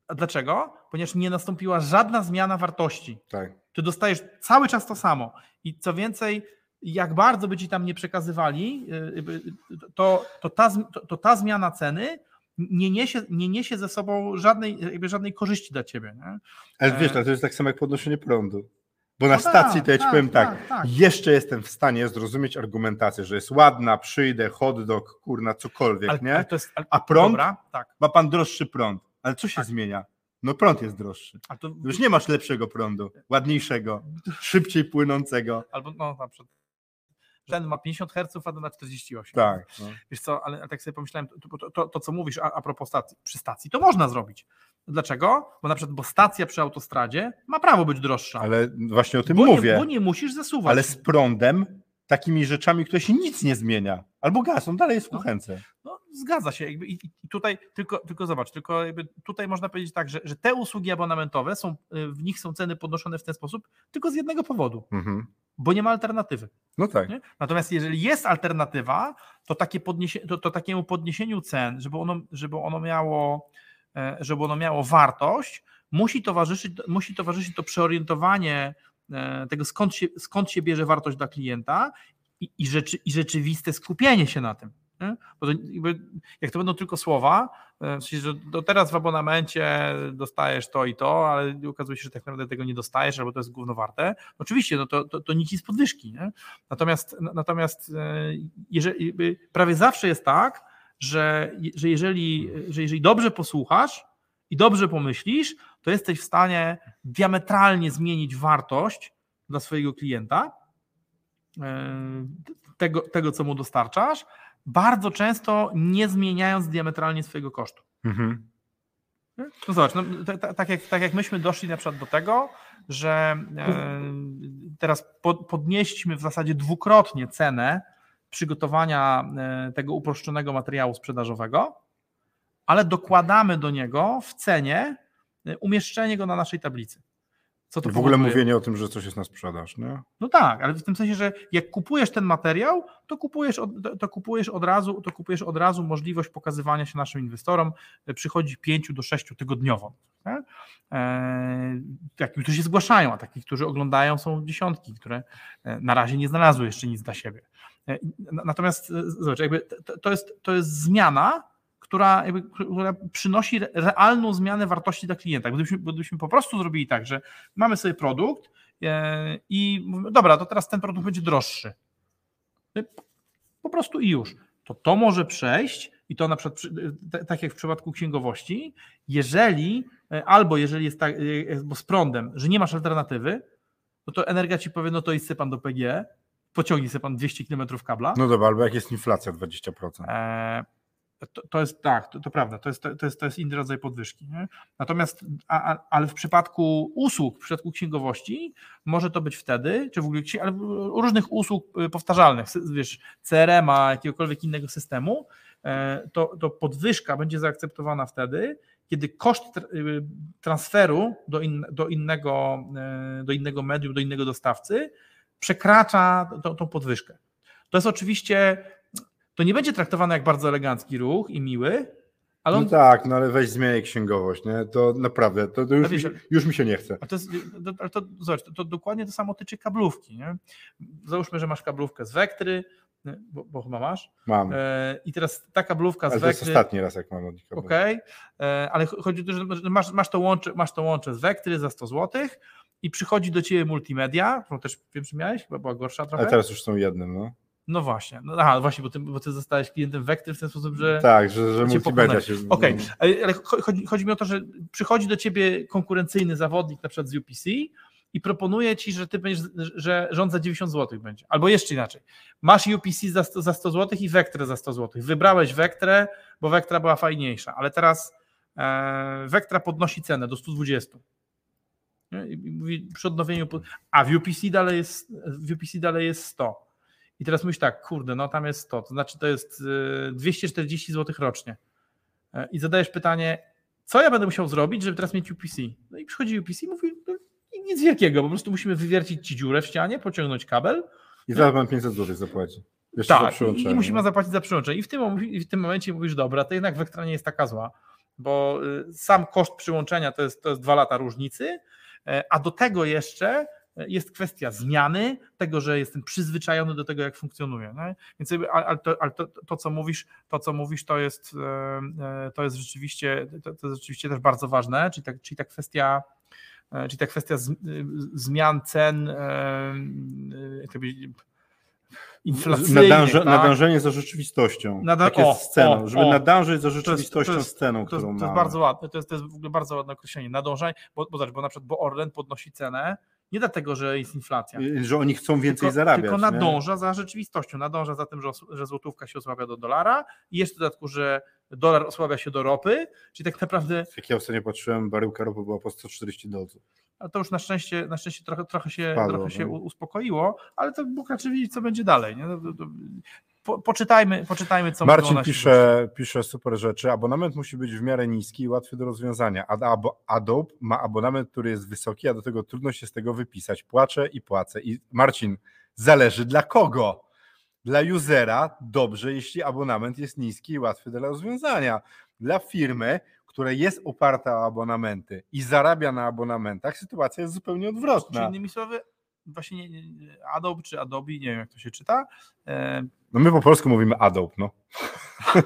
A dlaczego? Ponieważ nie nastąpiła żadna zmiana wartości. Tak. Ty dostajesz cały czas to samo. I co więcej, jak bardzo by ci tam nie przekazywali, y, to, to, ta, to, to ta zmiana ceny nie niesie, nie niesie ze sobą żadnej, jakby żadnej korzyści dla ciebie. Nie? Ale wiesz, e, to jest tak samo jak podnoszenie prądu. Bo na no stacji tak, to ja ci tak, powiem tak, tak, tak, jeszcze jestem w stanie zrozumieć argumentację, że jest ładna, przyjdę, hot dog, kurna, cokolwiek, ale, nie? Ale jest, ale, A prąd? Dobra, tak. Ma pan droższy prąd. Ale co się zmienia? No prąd jest droższy. To... Już nie masz lepszego prądu, ładniejszego, szybciej płynącego. Albo no na przykład ten ma 50 Hz, a ten ma 48. Tak. No. Wiesz co, ale tak sobie pomyślałem, to, to, to, to co mówisz a, a propos stacji, przy stacji, to można zrobić. Dlaczego? Bo na przykład, bo stacja przy autostradzie ma prawo być droższa. Ale właśnie o tym bo mówię. Nie, bo nie musisz zasuwać. Ale z prądem, takimi rzeczami, które się nic nie zmienia. Albo gaz, on dalej jest w no. kuchence. No, no, zgadza się. Jakby I tutaj tylko, tylko zobacz, tylko jakby tutaj można powiedzieć tak, że, że te usługi abonamentowe są, y, w nich są ceny podnoszone w ten sposób tylko z jednego powodu. Mhm. Bo nie ma alternatywy. No tak. Nie? Natomiast jeżeli jest alternatywa, to, takie podniesie, to, to takiemu podniesieniu cen, żeby ono, żeby ono miało E, żeby ono miało wartość, musi towarzyszyć, musi towarzyszyć to przeorientowanie e, tego, skąd się, skąd się bierze wartość dla klienta i, i, rzeczy, i rzeczywiste skupienie się na tym. Bo to, jak to będą tylko słowa, e, w sensie, że do teraz w abonamencie dostajesz to i to, ale okazuje się, że tak naprawdę tego nie dostajesz, albo to jest głównowarte. Oczywiście, no to, to, to nic z podwyżki. Nie? Natomiast, natomiast jeżeli, prawie zawsze jest tak, że, że, jeżeli, że jeżeli dobrze posłuchasz i dobrze pomyślisz, to jesteś w stanie diametralnie zmienić wartość dla swojego klienta, e, tego, tego co mu dostarczasz, bardzo często nie zmieniając diametralnie swojego kosztu. Mhm. No zobacz, no, tak, jak, tak jak myśmy doszli na przykład do tego, że e, teraz podnieśliśmy w zasadzie dwukrotnie cenę przygotowania e, tego uproszczonego materiału sprzedażowego, ale dokładamy do niego w cenie e, umieszczenie go na naszej tablicy. Co to w ogóle mówienie o tym, że coś jest na sprzedaż, nie? No tak, ale w tym sensie, że jak kupujesz ten materiał, to kupujesz od, to kupujesz od razu, to kupujesz od razu możliwość pokazywania się naszym inwestorom. E, przychodzi 5 do 6 tygodniowo. Tak? Takich, którzy się zgłaszają, a takich, którzy oglądają są dziesiątki, które na razie nie znalazły jeszcze nic dla siebie. E, natomiast e, zobacz, jakby to, jest, to jest zmiana, która, jakby, która przynosi realną zmianę wartości dla klienta. Gdybyśmy, gdybyśmy po prostu zrobili tak, że mamy sobie produkt e, i mówimy, dobra, to teraz ten produkt będzie droższy. Po prostu i już. To to może przejść i to na przykład, tak jak w przypadku księgowości, jeżeli, albo jeżeli jest tak, bo z prądem, że nie masz alternatywy, no to energia ci powie, no to idź pan do PG, pociągnie sobie pan 200 km kabla. No dobra, albo jak jest inflacja 20%. E, to, to, jest tak, to, to, prawda, to jest, to, jest, to jest inny rodzaj podwyżki. Nie? Natomiast, a, a, ale w przypadku usług, w przypadku księgowości, może to być wtedy, czy w ogóle ale różnych usług y, powtarzalnych, wiesz, CRM-a, jakiegokolwiek innego systemu, e, to, to podwyżka będzie zaakceptowana wtedy, kiedy koszt y, transferu do, in, do, innego, e, do innego medium, do innego dostawcy przekracza tą podwyżkę. To jest oczywiście, to nie będzie traktowane jak bardzo elegancki ruch i miły, ale on, No tak, no ale weź zmieniaj księgowość, nie? To naprawdę, to, to już, wiesz, mi, już mi się nie chce. A to, jest, to, ale to, zobacz, to, to dokładnie to samo tyczy kablówki. Nie? Załóżmy, że masz kablówkę z Wektry, bo, bo chyba masz, Mam. e, i teraz ta kablówka z Ale to jest Wektry, ostatni raz, jak mam od nich ok, e, ale chodzi o to, że masz, masz, to łącze, masz to łącze z Wektry za 100 zł i przychodzi do ciebie multimedia, którą też wiem, czy miałeś, chyba była gorsza trochę. Ale teraz już są jednym, no. No właśnie, no, aha, właśnie, bo ty, bo ty zostałeś klientem Wektry w ten sposób, że... Tak, że, że cię multimedia się... Okej, ale ale chodzi, chodzi mi o to, że przychodzi do ciebie konkurencyjny zawodnik, na przykład z UPC i proponuje ci, że ty będziesz, że rząd za 90 zł będzie. Albo jeszcze inaczej. Masz UPC za 100, za 100 zł i Vectrę za 100 zł. Wybrałeś Vectrę, bo Vectra była fajniejsza, ale teraz e, Vectra podnosi cenę do 120. Nie? I mówi przy odnowieniu, a w UPC dalej jest, w UPC dalej jest 100. I teraz myślisz tak, kurde, no tam jest 100, to znaczy to jest e, 240 zł rocznie. E, I zadajesz pytanie, co ja będę musiał zrobić, żeby teraz mieć UPC? No i przychodzi UPC i mówi, no, nic wielkiego, po prostu musimy wywiercić ci dziurę w ścianie, pociągnąć kabel, I zaraz mam 500 zł zapłaci. Jeszcze za tak, przyłączenie. i musimy zapłacić za przyłączenie. I w tym, i w tym momencie mówisz, dobra, to jednak Vectra nie jest taka zła, bo y, sam koszt przyłączenia to jest, to jest dwa lata różnicy, e, a do tego jeszcze jest kwestia zmiany, tego, że jestem przyzwyczajony do tego, jak funkcjonuje. Nie? Więc jakby, ale to, ale to, to, co mówisz, to, co mówisz, to jest, e, e, to jest rzeczywiście, to, to jest rzeczywiście też bardzo ważne, czyli ta, czyli ta kwestia, e, czyli ta kwestia z, zmian cen, e, e, jak to powiedzieć, inflacyjnych. Nadąże, tak? nadążenie za rzeczywistością. Nada- tak jest o, sceną, o, żeby o. nadążyć za To jest- rzeczywistością to jest- sceną, To jest, którą to jest mamy. bardzo ładne, to jest, to jest w ogóle bardzo ładne określenie. Nadążaj, bo, bo, bo na przykład bo Orlen podnosi cenę nie dlatego, że jest inflacja. Że oni chcą więcej Tylko, zarabiać. tylko nie? nadąża za rzeczywistością, nadąża za tym, że, że złotówka się osłabia do dolara i jeszcze w dodatku, że dolar osłabia się do ropy, czyli tak naprawdę, Jak ja ostatnio patrzyłem, baryłka ropy była po 140 dolców. a to już na szczęście, na szczęście trochę, trochę się, Spadło, trochę się no. uspokoiło, ale to Bóg raczy wiedzieć, co będzie dalej. Nie? Po, poczytajmy, poczytajmy, co Marcin pisze, pisze super rzeczy. Abonament musi być w miarę niski i łatwy do rozwiązania. Adobe ma abonament, który jest wysoki, a do tego trudno się z tego wypisać. Płaczę i płacę. I Marcin, zależy dla kogo? Dla usera dobrze, jeśli abonament jest niski i łatwy do rozwiązania. Dla firmy, która jest oparta o abonamenty i zarabia na abonamentach, sytuacja jest zupełnie Czyli odwrotna. innymi słowy, właśnie nie, nie, Adobe czy Adobe, nie wiem jak to się czyta, e, No my po polsku mówimy Adobe, no.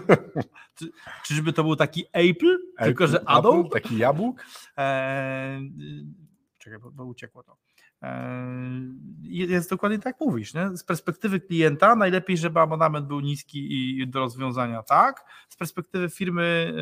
czyżby to był taki Apple, tylko że Apple, Adobe? Taki jabłk? E, czekaj, bo, bo uciekło to. E, jest dokładnie tak mówisz. Nie? Z perspektywy klienta najlepiej, żeby abonament był niski i do rozwiązania tak. Z perspektywy firmy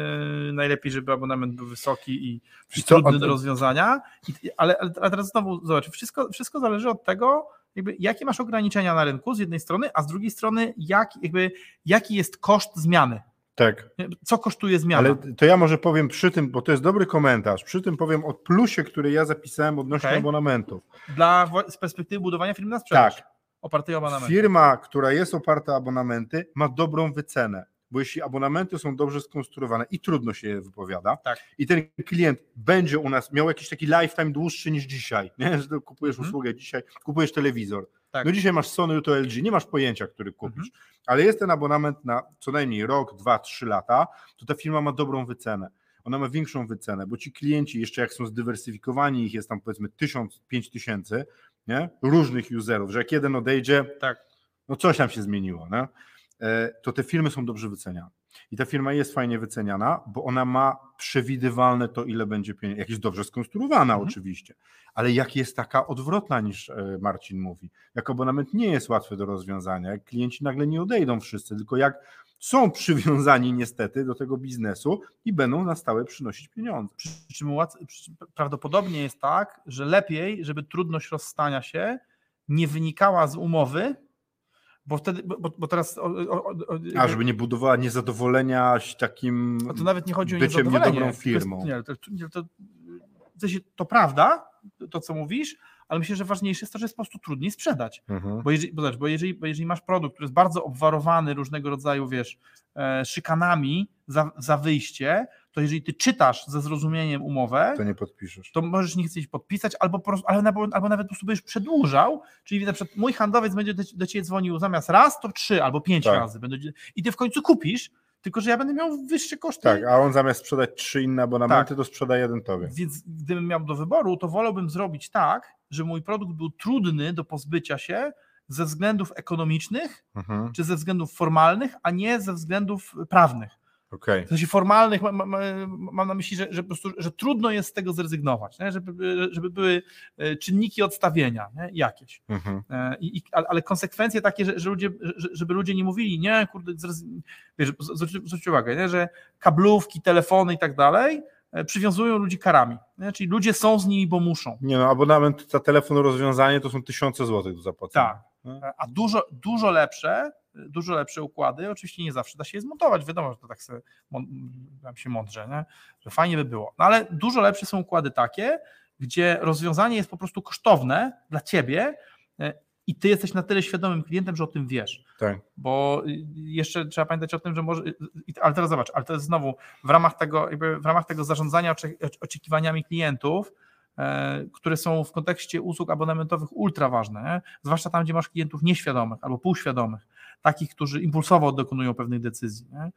e, najlepiej, żeby abonament był wysoki i, i trudny od- do rozwiązania. I, ale, ale ale teraz znowu zobacz, wszystko, wszystko zależy od tego, jakby, jakie masz ograniczenia na rynku z jednej strony, a z drugiej strony jak, jakby, jaki jest koszt zmiany. Tak. Co kosztuje zmiana? Ale to ja może powiem przy tym, bo to jest dobry komentarz, przy tym powiem o plusie, który ja zapisałem odnośnie Okej. abonamentów. Dla, z perspektywy budowania firmy na sprzedaż. Tak. Opartej o abonament. Firma, która jest oparta o abonamenty, ma dobrą wycenę, bo jeśli abonamenty są dobrze skonstruowane i trudno się je wypowiada, Tak. i ten klient będzie u nas miał jakiś taki lifetime dłuższy niż dzisiaj, nie? że kupujesz Mhm. usługę dzisiaj, kupujesz telewizor. Tak. No dzisiaj masz Sony, jutro LG, nie masz pojęcia, który kupisz, Mhm. ale jest ten abonament na co najmniej rok, dwa, trzy lata, to ta firma ma dobrą wycenę. Ona ma większą wycenę, bo ci klienci, jeszcze jak są zdywersyfikowani, ich jest tam powiedzmy tysiąc, pięć tysięcy, nie? różnych userów, że jak jeden odejdzie, Tak. no coś tam się zmieniło, nie? E, to te firmy są dobrze wyceniane. I ta firma jest fajnie wyceniana, bo ona ma przewidywalne to, ile będzie pieniędzy. Jak jest dobrze skonstruowana, Mhm. oczywiście, ale jak jest taka odwrotna niż e, Marcin mówi. Jak abonament nie jest łatwy do rozwiązania, jak klienci nagle nie odejdą wszyscy, tylko jak są przywiązani niestety do tego biznesu i będą na stałe przynosić pieniądze. Przy czym przy czym prawdopodobnie jest tak, że lepiej, żeby trudność rozstania się nie wynikała z umowy, bo wtedy, bo, bo- teraz. O, o, o, A żeby nie budowała niezadowolenia takim no to nawet nie chodzi o byciem niedobrą jest- firmą. Nie, to, nie, to, w sensie, to prawda, to co mówisz, ale myślę, że ważniejsze jest to, że jest po prostu trudniej sprzedać. Mhm. Bo jeżeli, bo, zobacz, bo jeżeli, bo jeżeli masz produkt, który jest bardzo obwarowany różnego rodzaju, wiesz, e, szykanami za, za wyjście, to jeżeli ty czytasz ze zrozumieniem umowę, To nie podpiszesz. to możesz nie chcieć podpisać, albo, prostu, ale albo, albo nawet po prostu będziesz przedłużał, czyli na przykład mój handlowiec będzie do, do ciebie dzwonił zamiast raz, to trzy albo pięć Tak. razy. Będę, I ty w końcu kupisz, tylko że ja będę miał wyższe koszty. Tak, a on zamiast sprzedać trzy inne abonamenty, Tak. to sprzeda jeden tobie. Więc gdybym miał do wyboru, to wolałbym zrobić tak, że mój produkt był trudny do pozbycia się ze względów ekonomicznych Mhm. czy ze względów formalnych, a nie ze względów prawnych. Okej. W sensie formalnych mam, mam, na myśli, że, że po prostu że trudno jest z tego zrezygnować, nie? Żeby, żeby były e, czynniki odstawienia nie? jakieś. Mhm. E, I, i, ale konsekwencje takie, że, że ludzie, że, żeby ludzie nie mówili, nie, kurde, zrez... wiesz, zwróć, zwróć uwagę, nie? że kablówki, telefony i tak dalej e, przywiązują ludzi karami. Nie? Czyli ludzie są z nimi, bo muszą. Nie no, abonament za telefon rozwiązanie to są tysiące złotych do zapłacenia. Tak. E, A dużo, dużo lepsze, dużo lepsze układy, oczywiście nie zawsze da się je zmontować, wiadomo, że to tak sobie tam się mądrze, nie? że fajnie by było. No ale dużo lepsze są układy takie, gdzie rozwiązanie jest po prostu kosztowne dla ciebie e, i ty jesteś na tyle świadomym klientem, że o tym wiesz. Tak. Bo y, jeszcze trzeba pamiętać o tym, że może. i- Ale teraz zobacz, ale to jest znowu w ramach tego, jakby w ramach tego zarządzania ocze- oczekiwaniami klientów, e, które są w kontekście usług abonamentowych ultra ważne, nie? zwłaszcza tam, gdzie masz klientów nieświadomych albo półświadomych, takich, którzy impulsowo dokonują pewnych decyzji. Nie?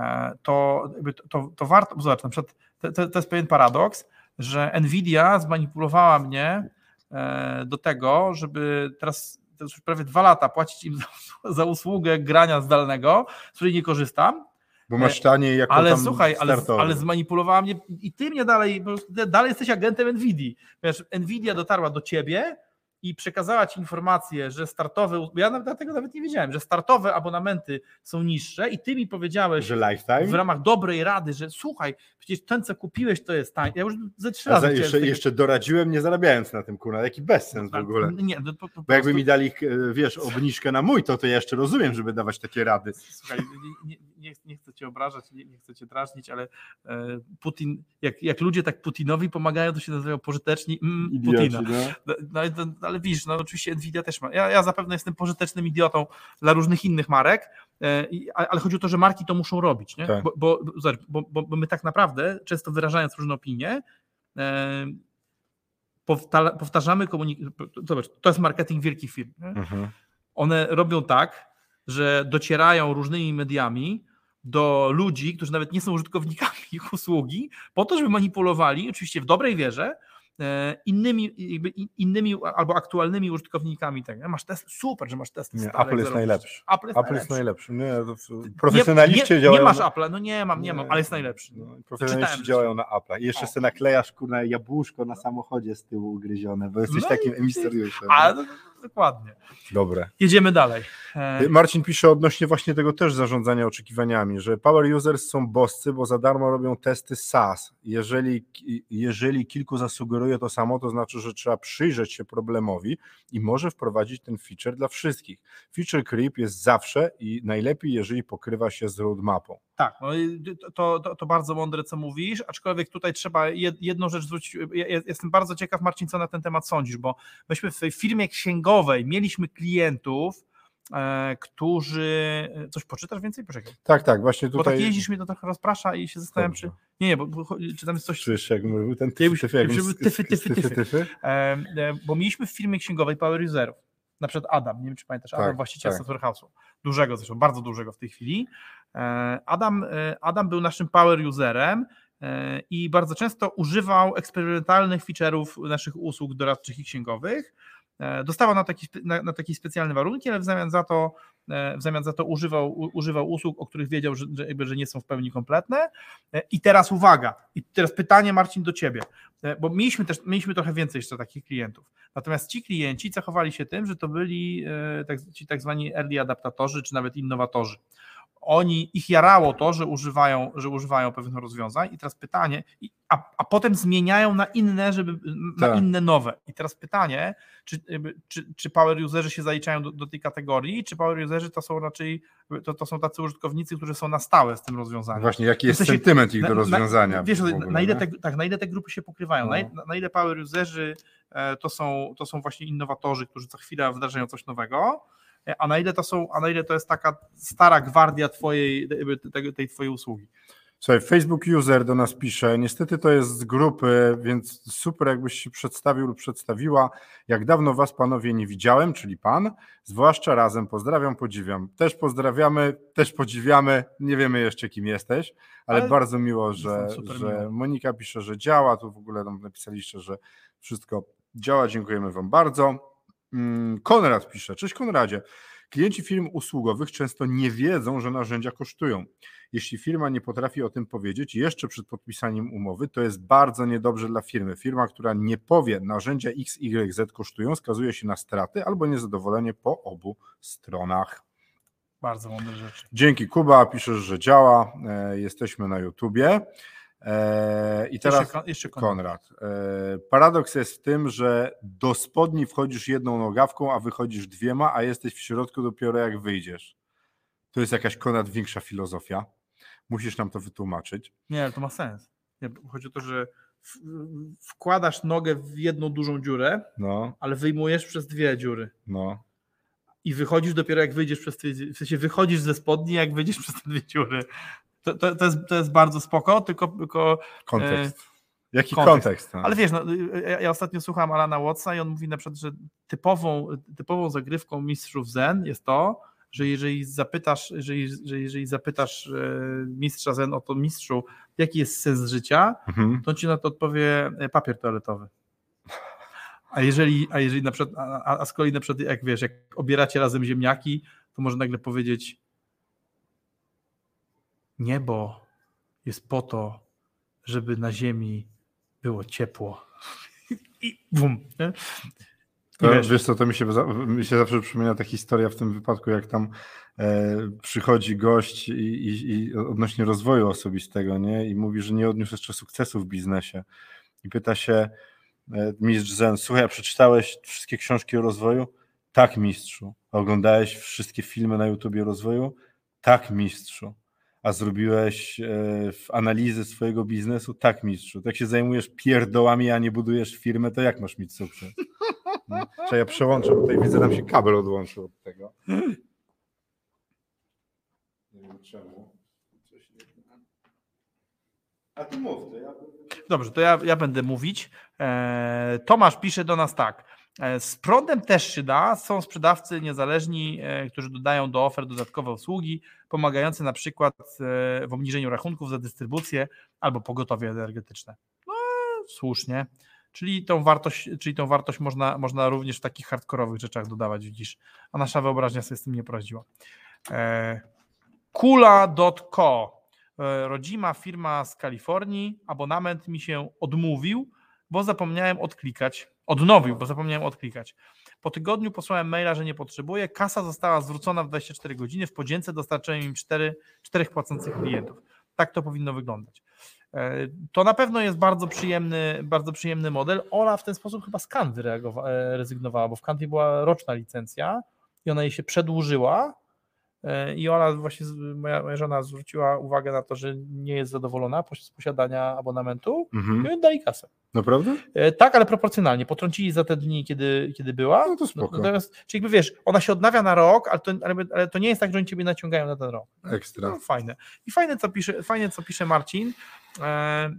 E, To, to, to, to warto. Zobacz, na przykład to, to, jest pewien paradoks, że Nvidia zmanipulowała mnie e, do tego, żeby teraz to już prawie dwa lata płacić im za, za usługę grania zdalnego, z której nie korzystam, Bo masz taniej jako ale słuchaj, ale, ale zmanipulowała mnie i ty mnie dalej, dalej jesteś agentem Nvidii. Wiesz, Nvidia dotarła do ciebie i przekazała ci informację, że startowe, ja nawet tego nawet nie wiedziałem, że startowe abonamenty są niższe i ty mi powiedziałeś Że lifetime? w ramach dobrej rady, że słuchaj, przecież ten co kupiłeś to jest tań. Ja już ze trzy razy jeszcze, tego- jeszcze doradziłem nie zarabiając na tym, kurna, jaki bezsens w ogóle. Nie, no, po, po Bo jakby prostu- mi dali, e, wiesz, obniżkę na mój, to to ja jeszcze rozumiem, żeby dawać takie rady. Słuchaj, nie, nie, nie, nie chcę cię obrażać, nie, nie chcę cię drażnić, ale e, Putin, jak, jak ludzie tak Putinowi pomagają, to się nazywają pożyteczni mm, Putina. no. No, no, ale widzisz, no oczywiście Nvidia też ma. Ja, ja zapewne jestem pożytecznym idiotą dla różnych innych marek, e, ale chodzi o to, że marki to muszą robić, nie? Tak. Bo, bo, bo, bo, my tak naprawdę, często wyrażając różne opinie, e, powta- powtarzamy komunikację. Zobacz, to jest marketing wielkich firm. Mhm. one robią tak, że docierają różnymi mediami do ludzi, którzy nawet nie są użytkownikami ich usługi, po to, żeby manipulowali, oczywiście w dobrej wierze, e, innymi, innymi albo aktualnymi użytkownikami. Tak, nie? masz test, super, że masz test. Nie, Apple jest najlepszy. Apple jest Apple jest najlepszy. najlepszy. Nie, w- Nie- profesjonaliści nie, działają Nie masz na... Apple, no nie mam, nie mam, ale jest najlepszy. No, profesjonaliści działają na Apple. I jeszcze O. sobie naklejasz kurna jabłuszko na samochodzie z tyłu ugryzione, bo jesteś No takim emisariuszem. A, no, dokładnie. Dobre. Jedziemy dalej. E, Marcin pisze odnośnie właśnie tego też zarządzania oczekiwaniami, że power users są boscy, bo za darmo robią testy SaaS. Jeżeli, jeżeli kilku zasugeruje to samo, to znaczy, że trzeba przyjrzeć się problemowi i może wprowadzić ten feature dla wszystkich. Feature creep jest zawsze i najlepiej, jeżeli pokrywa się z roadmapą. Tak, no to, to, to bardzo mądre, co mówisz, aczkolwiek tutaj trzeba jed- jedną rzecz zwrócić. Jestem bardzo ciekaw, Marcin, co na ten temat sądzisz, bo myśmy w tej firmie księgowej mieliśmy klientów, e, którzy. Coś poczytasz więcej? Poczekaj. Tak, tak, właśnie Bo tutaj. tak jeździsz mnie to trochę rozprasza i się zastanawiam, czy. Nie, nie, bo, bo czy tam jest coś. Słyszysz, jak mówił ten tyfy, tyfy, jak tyfy, tyfy, tyfy, tyfy. tyfy. E, e, bo mieliśmy w firmie księgowej power userów. Na przykład Adam, nie wiem czy pamiętasz, Adam Tak, właściciel tak. Software House'u, dużego zresztą, bardzo dużego w tej chwili. E, Adam, e, Adam był naszym power userem e, i bardzo często używał eksperymentalnych feature'ów naszych usług doradczych i księgowych. E, Dostawał na, taki, na, na specjalne warunki, ale w zamian za to, e, w zamian za to używał, używał usług, o których wiedział, że, że, jakby, że nie są w pełni kompletne. E, I teraz uwaga, i teraz pytanie Marcin do Ciebie, bo mieliśmy też mieliśmy trochę więcej jeszcze takich klientów. Natomiast ci klienci cechowali się tym, że to byli tak, ci tak zwani early adaptatorzy, czy nawet innowatorzy. Oni, ich jarało to, że używają, że używają pewnych rozwiązań i teraz pytanie, a, a potem zmieniają na inne, żeby, na Tak. inne nowe. I teraz pytanie, czy, czy, czy power userzy się zaliczają do, do tej kategorii, czy power userzy to są raczej, to, to są tacy użytkownicy, którzy są na stałe z tym rozwiązaniem. Właśnie, jaki jest W sensie, sentyment ich do na- rozwiązania? Wiesz, na, ogóle, na, ile te, tak, na ile te grupy się pokrywają, No. na, na ile power userzy e, to są, to są właśnie innowatorzy, którzy co chwilę wdrażają coś nowego, a na ile to są, a na ile to jest taka stara gwardia twojej, tej, tej twojej usługi. Słuchaj, Facebook User do nas pisze, niestety to jest z grupy, więc super jakbyś się przedstawił lub przedstawiła. Jak dawno was panowie nie widziałem, czyli pan, zwłaszcza razem, pozdrawiam, podziwiam. Też pozdrawiamy, też podziwiamy, nie wiemy jeszcze kim jesteś, ale, ale bardzo miło, że, że Monika pisze, że działa, tu w ogóle nam napisaliście, że wszystko działa, dziękujemy wam bardzo. Mm, Konrad pisze, cześć Konradzie, klienci firm usługowych często nie wiedzą, że narzędzia kosztują. Jeśli firma nie potrafi o tym powiedzieć jeszcze przed podpisaniem umowy, to jest bardzo niedobrze dla firmy. Firma, która nie powie, narzędzia X, Y, Z kosztują, skazuje się na straty albo niezadowolenie po obu stronach. Bardzo mądre rzeczy. Dzięki Kuba, piszesz, że działa. E, jesteśmy na YouTubie. E, I teraz jeszcze, jeszcze Konrad. E, paradoks jest w tym, że do spodni wchodzisz jedną nogawką, a wychodzisz dwiema, a jesteś w środku dopiero jak wyjdziesz. To jest jakaś Konrad większa filozofia. Musisz nam to wytłumaczyć. Nie, ale to ma sens. Nie, chodzi o to, że wkładasz nogę w jedną dużą dziurę, no. ale wyjmujesz przez dwie dziury. No. I wychodzisz dopiero jak wyjdziesz przez te, w sensie wychodzisz ze spodni, jak wyjdziesz przez te dwie dziury. To, to, to, jest, to jest bardzo spoko, tylko. tylko kontekst. E, Jaki kontekst? kontekst no? Ale wiesz, no, ja, ja, ostatnio słucham Alana Wattsa i on mówi na przykład, że typową, typową zagrywką mistrzów Zen jest to, że jeżeli zapytasz, jeżeli, że jeżeli zapytasz e, mistrza Zen o to mistrzu, jaki jest sens życia, mhm. to on ci na to odpowie e, papier toaletowy. A jeżeli, a jeżeli na przykład, a, a z kolei na przykład jak wiesz, jak obieracie razem ziemniaki, to może nagle powiedzieć niebo jest po to, żeby na ziemi było ciepło. I bum. To, wiesz, wiesz co, to mi się, mi się zawsze przypomina ta historia w tym wypadku, jak tam e, przychodzi gość i, i, i, odnośnie rozwoju osobistego, nie? I mówi, że nie odniósł jeszcze sukcesu w biznesie. I pyta się e, mistrz Zen, słuchaj, a przeczytałeś wszystkie książki o rozwoju? Tak, mistrzu. Oglądałeś wszystkie filmy na YouTubie o rozwoju? Tak, mistrzu. A zrobiłeś e, analizy swojego biznesu? Tak, mistrzu. Tak się zajmujesz pierdołami, a nie budujesz firmę, to jak masz mieć sukces? No. ja przełączę, bo tutaj widzę, nam się kabel odłączył od tego. Nie wiem czemu. A ty mów, to ja... Dobrze, to ja, ja będę mówić. E, Tomasz pisze do nas tak. E, z prądem też się da. Są sprzedawcy niezależni, e, którzy dodają do ofert dodatkowe usługi, pomagające na przykład w obniżeniu rachunków za dystrybucję albo pogotowie energetyczne. No, słusznie. Czyli tą wartość, czyli tą wartość można, można również w takich hardkorowych rzeczach dodawać, widzisz. A nasza wyobraźnia sobie z tym nie poradziła. E, Kula.co e, Rodzima firma z Kalifornii. Abonament mi się odmówił, bo zapomniałem odklikać. Odnowił, bo zapomniałem odklikać. Po tygodniu posłałem maila, że nie potrzebuję. Kasa została zwrócona w 24 godziny. W podzięce dostarczyłem im 4, 4 płacących klientów. Tak to powinno wyglądać. E, to na pewno jest bardzo przyjemny, bardzo przyjemny model. Ola w ten sposób chyba z Canvy e, rezygnowała, bo w Canvy była roczna licencja i ona jej się przedłużyła i Ola właśnie, moja, moja żona zwróciła uwagę na to, że nie jest zadowolona z posiadania abonamentu mhm. i dali kasę. Naprawdę? Tak, ale proporcjonalnie. Potrącili za te dni, kiedy, kiedy była. No to spoko. Natomiast, czyli jakby wiesz, ona się odnawia na rok, ale to, ale, ale to nie jest tak, że oni ciebie naciągają na ten rok. Ekstra. No, fajne. I fajne, co pisze, fajne, co pisze Marcin, E,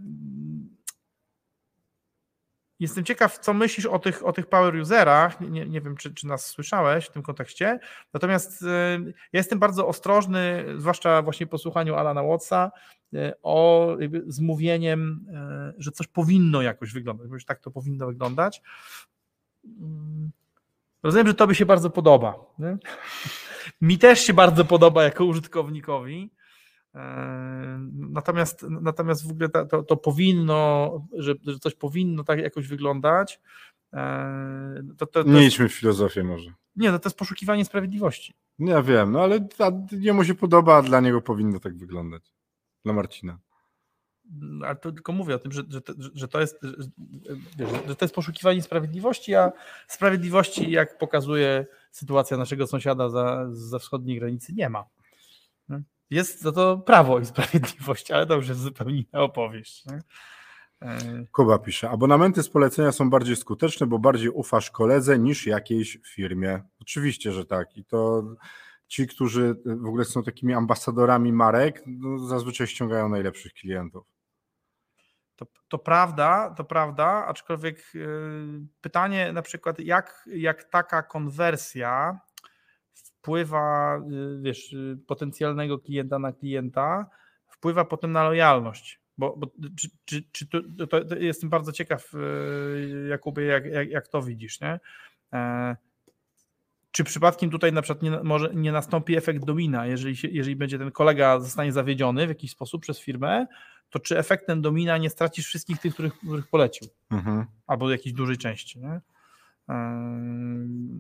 jestem ciekaw, co myślisz o tych, o tych power userach. Nie, nie wiem, czy, czy nas słyszałeś w tym kontekście. Natomiast e, ja jestem bardzo ostrożny, zwłaszcza właśnie po słuchaniu Alana Wattsa, e, o zmówieniem, że coś powinno jakoś wyglądać, bo już tak to powinno wyglądać. Mm, rozumiem, że to by się bardzo podoba. Nie? Mi też się bardzo podoba jako użytkownikowi. Natomiast, natomiast w ogóle to, to powinno, że, że coś powinno tak jakoś wyglądać. To, to, to nie jest, idźmy w filozofię może. Nie, no to jest poszukiwanie sprawiedliwości. Ja wiem, no ale jemu się podoba, a dla niego powinno tak wyglądać. Dla Marcina. Ale to tylko mówię o tym, że, że, że to jest, że, że to jest poszukiwanie sprawiedliwości, a sprawiedliwości, jak pokazuje sytuacja naszego sąsiada za, za wschodniej granicy, nie ma. Jest za to prawo i sprawiedliwość, ale to już jest zupełnie inna opowieść. Nie? E, Kuba pisze, abonamenty z polecenia są bardziej skuteczne, bo bardziej ufasz koledze niż jakiejś firmie. Oczywiście, że tak. I to ci, którzy w ogóle są takimi ambasadorami marek, no, zazwyczaj ściągają najlepszych klientów. To, to prawda, to prawda, aczkolwiek yy, pytanie na przykład, jak, jak taka konwersja wpływa, yy, wiesz, yy, potencjalnego klienta na klienta, wpływa potem na lojalność. Bo, bo czy, czy, czy to, to, to, jestem bardzo ciekaw, Jakubie, jak, jak, jak to widzisz, nie? E, czy przypadkiem tutaj na przykład nie, może nie nastąpi efekt domina, jeżeli, się, jeżeli będzie ten kolega zostanie zawiedziony w jakiś sposób przez firmę, to czy efektem domina nie stracisz wszystkich tych, których, których polecił? Mhm. Albo jakiejś dużej części. Nie?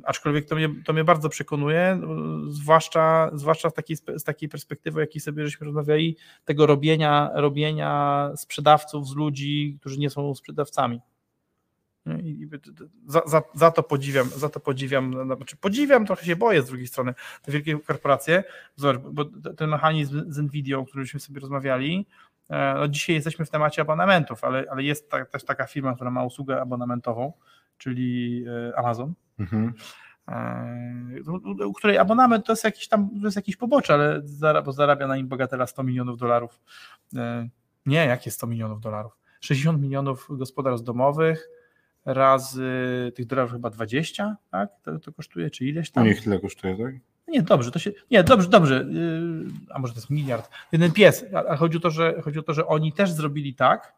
Aczkolwiek to mnie, to mnie bardzo przekonuje, zwłaszcza, zwłaszcza z, takiej, z takiej perspektywy, jakiej sobie żeśmy rozmawiali, tego robienia, robienia sprzedawców z ludzi, którzy nie są sprzedawcami. I za, za, za, to podziwiam, za to podziwiam, znaczy podziwiam, trochę się boję z drugiej strony, te wielkie korporacje, bo ten mechanizm z Nvidia, o którymśmy sobie rozmawiali, e, no dzisiaj jesteśmy w temacie abonamentów, ale, ale jest ta, też taka firma, która ma usługę abonamentową, czyli e, Amazon, mhm. E, u której abonament to jest jakiś tam, to jest jakiś pobocze, ale bo zarabia na nim bogatela 100 milionów dolarów. Nie, jakie 100 milionów dolarów? 60 milionów gospodarstw domowych, razy tych dolarów chyba 20, tak? To, to kosztuje, czy ileś tam? A niech tyle kosztuje, tak? Nie, dobrze, to się. Nie, dobrze, dobrze. Yy, a może to jest miliard. Jeden pies. A chodzi o to, że chodzi o to, że oni też zrobili tak,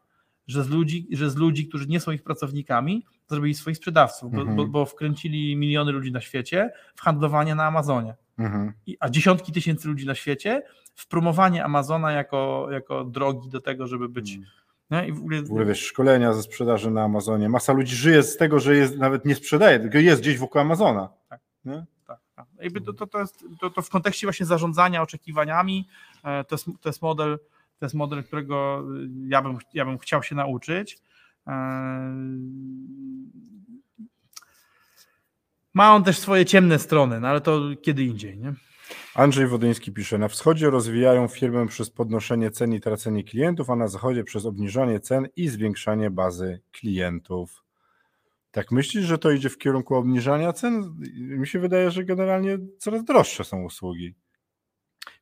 że z ludzi, że z ludzi, którzy nie są ich pracownikami, zrobili swoich sprzedawców, mhm. bo, bo, wkręcili miliony ludzi na świecie w handlowanie na Amazonie. Mhm. I, a dziesiątki tysięcy ludzi na świecie w promowanie Amazona jako, jako drogi do tego, żeby być. Mhm? I w ogóle... w ogóle wiesz, szkolenia ze sprzedaży na Amazonie. Masa ludzi żyje z tego, że jest, nawet nie sprzedaje, tylko jest gdzieś wokół Amazona. Tak. Nie? Tak, tak. To, to, to, jest, to, to w kontekście właśnie zarządzania oczekiwaniami e, to jest, to jest model, to jest model, którego e, ja bym, ja bym chciał się nauczyć. E, ma on też swoje ciemne strony, no ale to kiedy indziej. Nie? Andrzej Wodyński pisze, na wschodzie rozwijają firmę przez podnoszenie cen i tracenie klientów, a na zachodzie przez obniżanie cen i zwiększanie bazy klientów. Tak myślisz, że to idzie w kierunku obniżania cen? Mi się wydaje, że generalnie coraz droższe są usługi.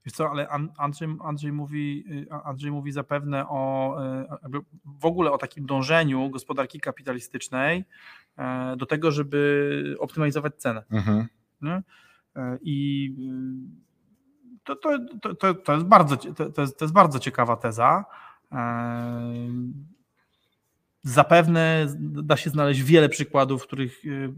Wiesz co, ale Andrzej, Andrzej, mówi, Andrzej mówi zapewne o w ogóle o takim dążeniu gospodarki kapitalistycznej e, do tego, żeby optymalizować cenę. Mhm. E, I y, to, to, to, to, jest bardzo, to, jest, to jest bardzo ciekawa teza. Zapewne da się znaleźć wiele przykładów, w których, y,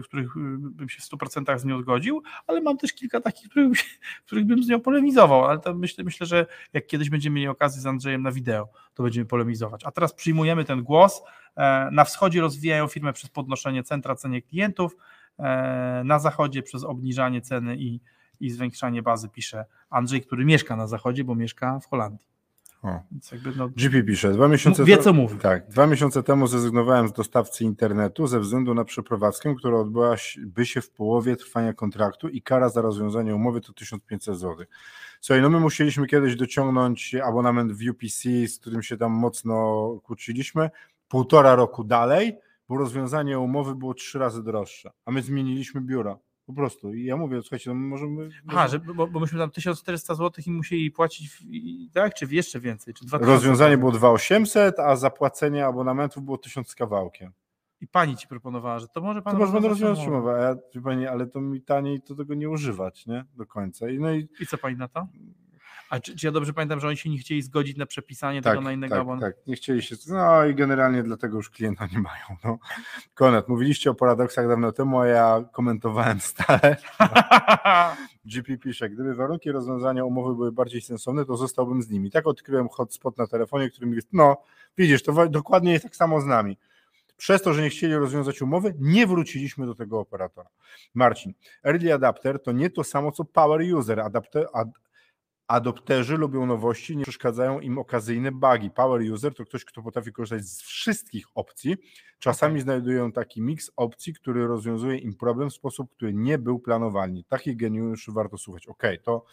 w których bym się w 100% z nią zgodził, ale mam też kilka takich, których, w których bym z nią polemizował. Ale to myślę, myślę, że jak kiedyś będziemy mieli okazję z Andrzejem na wideo, to będziemy polemizować. A teraz przyjmujemy ten głos. E, na wschodzie rozwijają firmę przez podnoszenie centra cenie klientów. E, na zachodzie przez obniżanie ceny i, i zwiększanie bazy, pisze Andrzej, który mieszka na zachodzie, bo mieszka w Holandii. No, GP pisze, dwa miesiące wie co mówi. Tak, dwa miesiące temu zrezygnowałem z dostawcy internetu ze względu na przeprowadzkę, która odbyła by się w połowie trwania kontraktu i kara za rozwiązanie umowy to 1500 zł. Słuchaj, no my musieliśmy kiedyś dociągnąć abonament w UPC, z którym się tam mocno kłóciliśmy, półtora roku dalej, bo rozwiązanie umowy było trzy razy droższe, a my zmieniliśmy biura. Po prostu. I ja mówię, słuchajcie, no możemy. Aha, że, bo, bo myśmy tam 1400 zł i musieli płacić, w, tak? Czy jeszcze więcej? Czy 2000 Rozwiązanie było 2800, a zapłacenie abonamentów było 1000 kawałkiem. I pani ci proponowała, że to może pan. To może będę rozwiązać umowę, a ja, pani, ale to mi taniej to tego nie używać, nie? Do końca. I, no i, I co pani na to? A czy, czy, ja dobrze pamiętam, że oni się nie chcieli zgodzić na przepisanie tak, tego na innego tak, abonenta? Tak, nie chcieli się. No i generalnie dlatego już klienta nie mają. No. Konrad, mówiliście o paradoksach dawno temu, a ja komentowałem stale. GP pisze, gdyby warunki rozwiązania umowy były bardziej sensowne, to zostałbym z nimi. Tak odkryłem hotspot na telefonie, który mi jest, no widzisz, to dokładnie jest tak samo z nami. Przez to, że nie chcieli rozwiązać umowy, nie wróciliśmy do tego operatora. Marcin, Early Adapter to nie to samo co Power User. Adapter, ad, Adopterzy lubią nowości, nie przeszkadzają im okazyjne bugi. Power user to ktoś, kto potrafi korzystać z wszystkich opcji. Czasami okay. znajdują taki miks opcji, który rozwiązuje im problem w sposób, który nie był planowany. Takich geniuszy warto słuchać. Ok, to,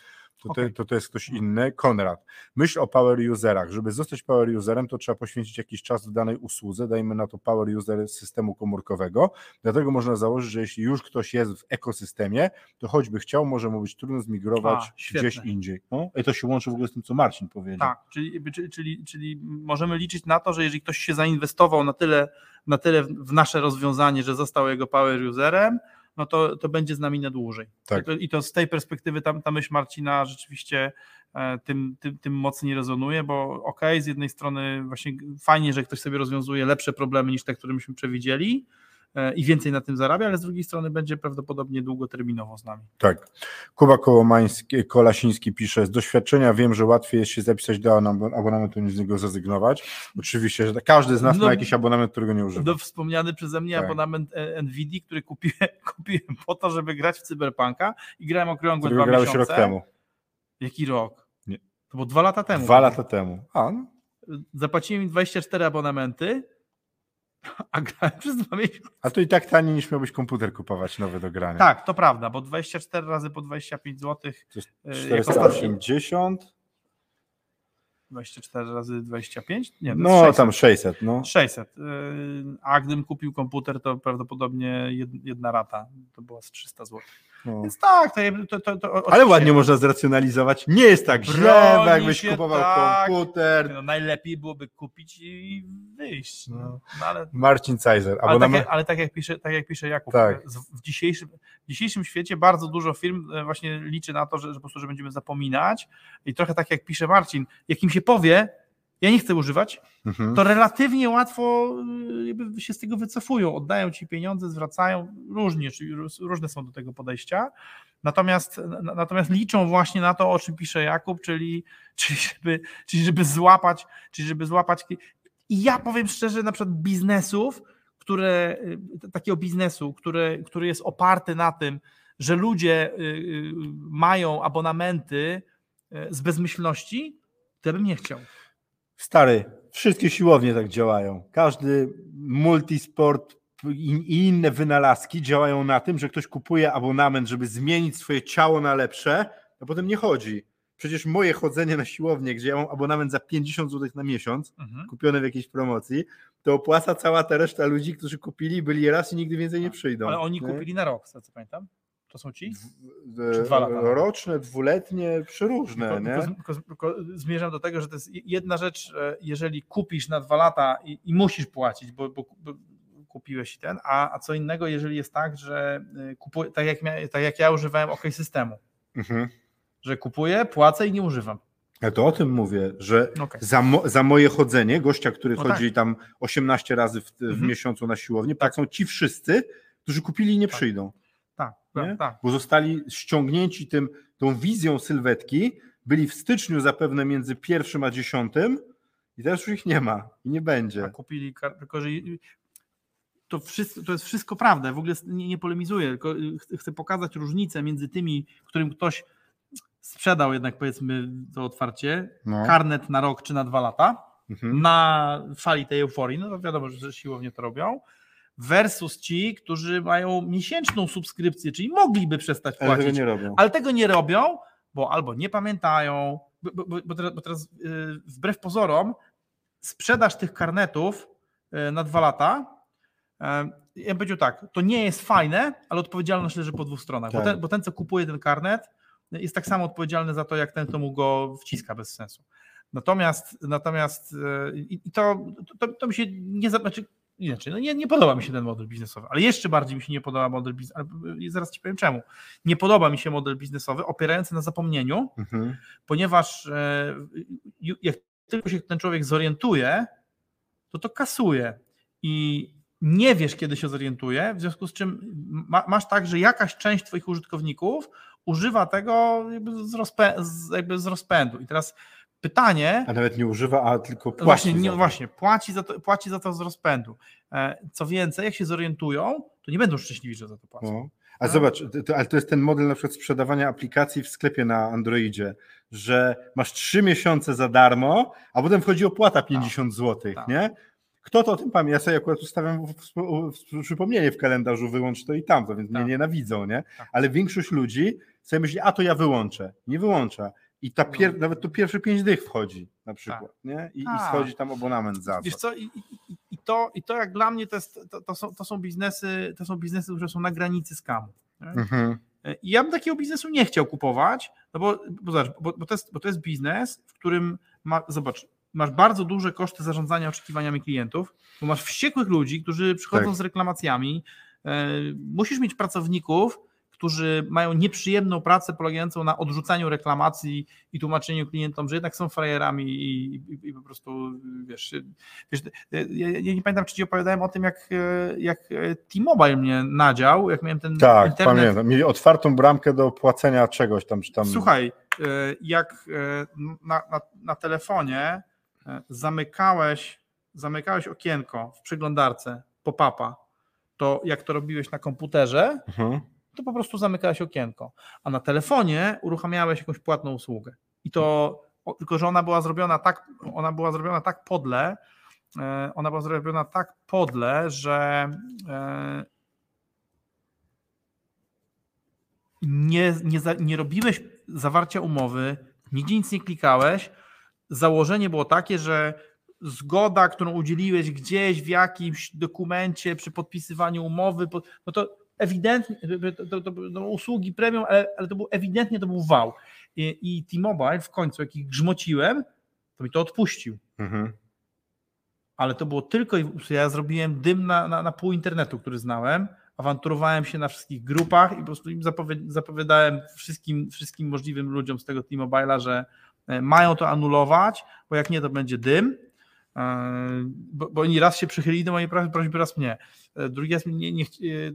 To, Okej. to, to, to jest ktoś inny. Konrad, myśl o power userach. Żeby zostać power userem, to trzeba poświęcić jakiś czas w danej usłudze, dajmy na to power user systemu komórkowego. Dlatego można założyć, że jeśli już ktoś jest w ekosystemie, to choćby chciał, może mu być trudno zmigrować A, gdzieś indziej. No, I to się łączy w ogóle z tym, co Marcin powiedział. Tak, czyli, czyli, czyli, czyli możemy liczyć na to, że jeżeli ktoś się zainwestował na tyle, na tyle w nasze rozwiązanie, że został jego power userem, no to, to będzie z nami na dłużej. Tak. I, to, I to z tej perspektywy tam, ta myśl Marcina rzeczywiście e, tym, tym, tym mocniej rezonuje, bo okej, z jednej strony właśnie fajnie, że ktoś sobie rozwiązuje lepsze problemy niż te, które myśmy przewidzieli i więcej na tym zarabia, ale z drugiej strony będzie prawdopodobnie długoterminowo z nami. Tak. Kuba Kołomański, Kolasiński pisze, z doświadczenia wiem, że łatwiej jest się zapisać do abon- abonamentu niż z niego zrezygnować. Oczywiście, że każdy z nas No, ma jakiś abonament, którego nie używa. Do wspomniany przeze mnie Tak. abonament e, NVIDII, który kupiłem, kupiłem po to, żeby grać w Cyberpunka i grałem okrągłe dwa grałeś miesiące. rok temu. Jaki rok? Nie. To było dwa lata temu. Dwa lata temu. A, no. Zapłaciłem im 24 abonamenty, a grałem przez dwa miesiące. A to i tak taniej niż miałbyś komputer kupować nowy do grania. Tak, to prawda, bo 24 razy po 25 zł. To jest e, jak ostatni- 480. 24 razy 25? Nie, No, jest 600. tam 600, no. 600. Yy, A gdybym kupił komputer, to prawdopodobnie jed- jedna rata to była z 300 zł. No. Więc tak, to, to, to, Ale ładnie można zracjonalizować. Nie jest tak źle, jakbyś kupował tak. komputer. No, najlepiej byłoby kupić i wyjść. No. No. No, ale, Marcin Cajzer. ale, tak ale tak, jak pisze, tak jak pisze Jakub, Tak. w, dzisiejszym, w dzisiejszym świecie bardzo dużo firm e, właśnie liczy na to, że, że po prostu że będziemy zapominać i trochę tak jak pisze Marcin, jak im się powie, ja nie chcę używać, Mhm. to relatywnie łatwo y, jakby się z tego wycofują, oddają ci pieniądze, zwracają, różnie, czyli róż- różne są do tego podejścia. Natomiast, na- natomiast liczą właśnie na to, o czym pisze Jakub, czyli, czyli, żeby, czyli żeby złapać, czyli żeby złapać. I ja powiem szczerze, na przykład biznesów, które, y, takiego biznesu, który, który jest oparty na tym, że ludzie y, mają abonamenty z bezmyślności, to bym nie chciał. Stary, wszystkie siłownie tak działają. Każdy multisport i inne wynalazki działają na tym, że ktoś kupuje abonament, żeby zmienić swoje ciało na lepsze, a potem nie chodzi. Przecież moje chodzenie na siłownię, gdzie ja mam abonament za 50 zł na miesiąc, Mhm. kupiony w jakiejś promocji, to opłaca cała ta reszta ludzi, którzy kupili, byli raz i nigdy więcej nie przyjdą. Ale oni nie? kupili na rok, co pamiętam. To są ci? Czy dwa lata? Roczne, dwuletnie, przeróżne, Tylko- nie? tylko- tylko- zmierzam do tego, że to jest jedna rzecz, jeżeli kupisz na dwa lata i, i musisz płacić, bo, bo, bo kupiłeś ten, a, a co innego, jeżeli jest tak, że e, kupuję, tak jak, tak jak ja używałem OK systemu, Mhm. że kupuję, płacę i nie używam. Ja to o tym mówię, że Okej. za, mo, za moje chodzenie, gościa, który No chodzi tam 18 razy w, w Mhm. miesiącu na siłownię, płacą ci wszyscy, którzy kupili i nie Tak. przyjdą, Tak, Nie? tak. bo zostali ściągnięci tym, tą wizją sylwetki, byli w styczniu zapewne między pierwszym a dziesiątym i teraz już ich nie ma i nie będzie. A kupili, tylko że to, wszystko, to jest wszystko prawda, w ogóle nie, nie polemizuję, tylko y, ch- chcę pokazać różnicę między tymi, którym ktoś sprzedał jednak powiedzmy to otwarcie, No. karnet na rok czy na dwa lata, Mhm. na fali tej euforii, no to wiadomo, że siłownie to robią, versus ci, którzy mają miesięczną subskrypcję, czyli mogliby przestać Ale tego płacić, nie robią. ale tego nie robią, bo albo nie pamiętają, bo, bo, bo, teraz, bo teraz yy, wbrew pozorom sprzedaż tych karnetów yy, na dwa lata, yy, ja bym powiedział tak, to nie jest fajne, ale odpowiedzialność leży po dwóch stronach, bo, Tak. ten, bo ten, co kupuje ten karnet, jest tak samo odpowiedzialny za to, jak ten, kto mu go wciska bez sensu. Natomiast, natomiast yy, i to, to, to mi się nie, znaczy, inaczej, no nie, nie podoba mi się ten model biznesowy, ale jeszcze bardziej mi się nie podoba model biznesowy, zaraz ci powiem czemu. Nie podoba mi się model biznesowy opierający na zapomnieniu, Mhm. ponieważ e, jak tylko się ten człowiek zorientuje, to to kasuje i nie wiesz, kiedy się zorientuje, w związku z czym ma, masz tak, że jakaś część twoich użytkowników używa tego jakby z, rozpę- z, jakby z rozpędu. I teraz pytanie, A nawet nie używa, a tylko płaci. właśnie, nie, właśnie płaci, za to, płaci za to z rozpędu. E, Co więcej, jak się zorientują, to nie będą szczęśliwi, że za to płacą. No. A Tak? zobacz, to, ale to jest ten model na przykład sprzedawania aplikacji w sklepie na Androidzie, że masz trzy miesiące za darmo, a potem wchodzi opłata 50 zł, tak. nie? Kto to o tym pamięta? Ja sobie akurat ustawiam przypomnienie w kalendarzu, wyłącz to i tamto, więc Tak. mnie nienawidzą, nie? Tak. Ale większość ludzi sobie myśli, a to ja wyłączę. Nie wyłącza. I ta pier, No. nawet to pierwsze pięć dych wchodzi na przykład, nie? I, I Tak. schodzi tam abonament za Wiesz co, i, i, to, i to jak dla mnie to, jest, to, to, są, to, są biznesy, to są biznesy, które są na granicy skamu. Mhm. I ja bym takiego biznesu nie chciał kupować, no bo, bo, zobacz, bo, bo, to, jest, bo to jest biznes, w którym ma, zobacz, masz bardzo duże koszty zarządzania oczekiwaniami klientów, bo masz wściekłych ludzi, którzy przychodzą Tak. z reklamacjami, e, musisz mieć pracowników, którzy mają nieprzyjemną pracę polegającą na odrzucaniu reklamacji i tłumaczeniu klientom, że jednak są frajerami i, i, i po prostu, wiesz, wiesz ja, ja nie pamiętam, czy ci opowiadałem o tym, jak, jak T-Mobile mnie nadział, jak miałem ten Tak, internet pamiętam. Mieli otwartą bramkę do płacenia czegoś tam, czy tam. Słuchaj, e, jak e, na, na, na telefonie e, zamykałeś, zamykałeś okienko w przeglądarce pop-upa, to jak to robiłeś na komputerze, Mhm. To po prostu zamykałeś okienko, a na telefonie uruchamiałeś jakąś płatną usługę. I to tylko, że ona była zrobiona tak, ona była zrobiona tak podle, e, ona była zrobiona tak podle, że e, nie, nie, nie robiłeś zawarcia umowy, nigdzie nic nie klikałeś. Założenie było takie, że zgoda, którą udzieliłeś gdzieś w jakimś dokumencie przy podpisywaniu umowy, no to ewidentnie, to, to, to, no usługi premium, ale, ale to był ewidentnie to był wał. I, i T-Mobile w końcu, jak ich grzmociłem, to mi to odpuścił. Mhm. Ale to było tylko i ja zrobiłem dym na, na, na pół internetu, który znałem, awanturowałem się na wszystkich grupach i po prostu im zapowi- zapowiadałem wszystkim, wszystkim możliwym ludziom z tego T-Mobile'a, że e, mają to anulować, bo jak nie, to będzie dym. E, Bo, bo oni raz się przychylili do mojej pro- prośby, raz mnie. E, Drugi raz nie, nie, chci- e,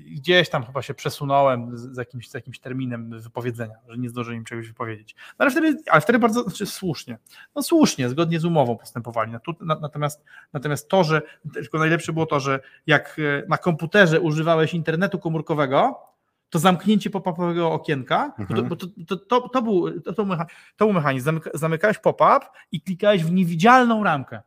gdzieś tam chyba się przesunąłem z, jakimś, z jakimś terminem wypowiedzenia, że nie zdążyłem im czegoś wypowiedzieć. No ale, wtedy, ale wtedy bardzo znaczy słusznie. No słusznie, zgodnie z umową postępowali. No Natomiast, natomiast to, że tylko najlepsze było to, że jak e, na komputerze używałeś internetu komórkowego, to zamknięcie pop-upowego okienka, Mhm. bo to, to, to, to, był, to, to, to był mechanizm. Zamyka, zamykałeś pop-up i klikałeś w niewidzialną ramkę.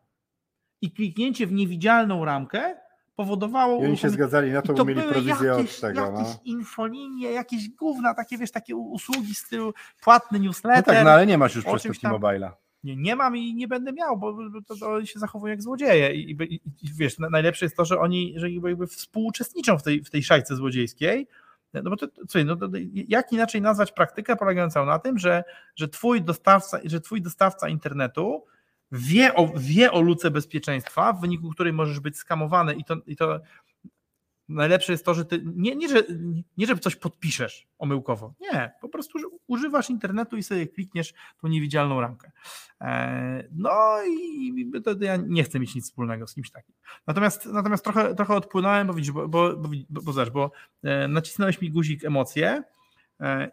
I kliknięcie w niewidzialną ramkę powodowało. I oni się zgadzali na to, bo mieli prowizję jakieś, od tego. Jakieś No. infolinie, jakieś gówna, takie wiesz, takie usługi z stylu płatny no newsletter. tak, no ale nie masz już przez tam. T-Mobile'a. Nie, nie mam i nie będę miał, bo to, to oni się zachowują jak złodzieje. I, i, i wiesz, na- najlepsze jest to, że oni że jakby, współuczestniczą w tej, w tej szajce złodziejskiej. No bo to, to, słuchaj, no to, jak inaczej nazwać praktykę polegającą na tym, że, że, twój dostawca, że twój dostawca internetu wie o, wie o luce bezpieczeństwa, w wyniku której możesz być skamowany i to, i to najlepsze jest to, że ty nie, nie, że, nie, że coś podpiszesz omyłkowo. Nie, po prostu używasz internetu i sobie klikniesz tą niewidzialną ramkę. E, No i to ja nie chcę mieć nic wspólnego z kimś takim. Natomiast, natomiast trochę, trochę odpłynąłem, bo widzisz, bo, bo, bo, bo, bo, bo e, nacisnąłeś mi guzik emocje e,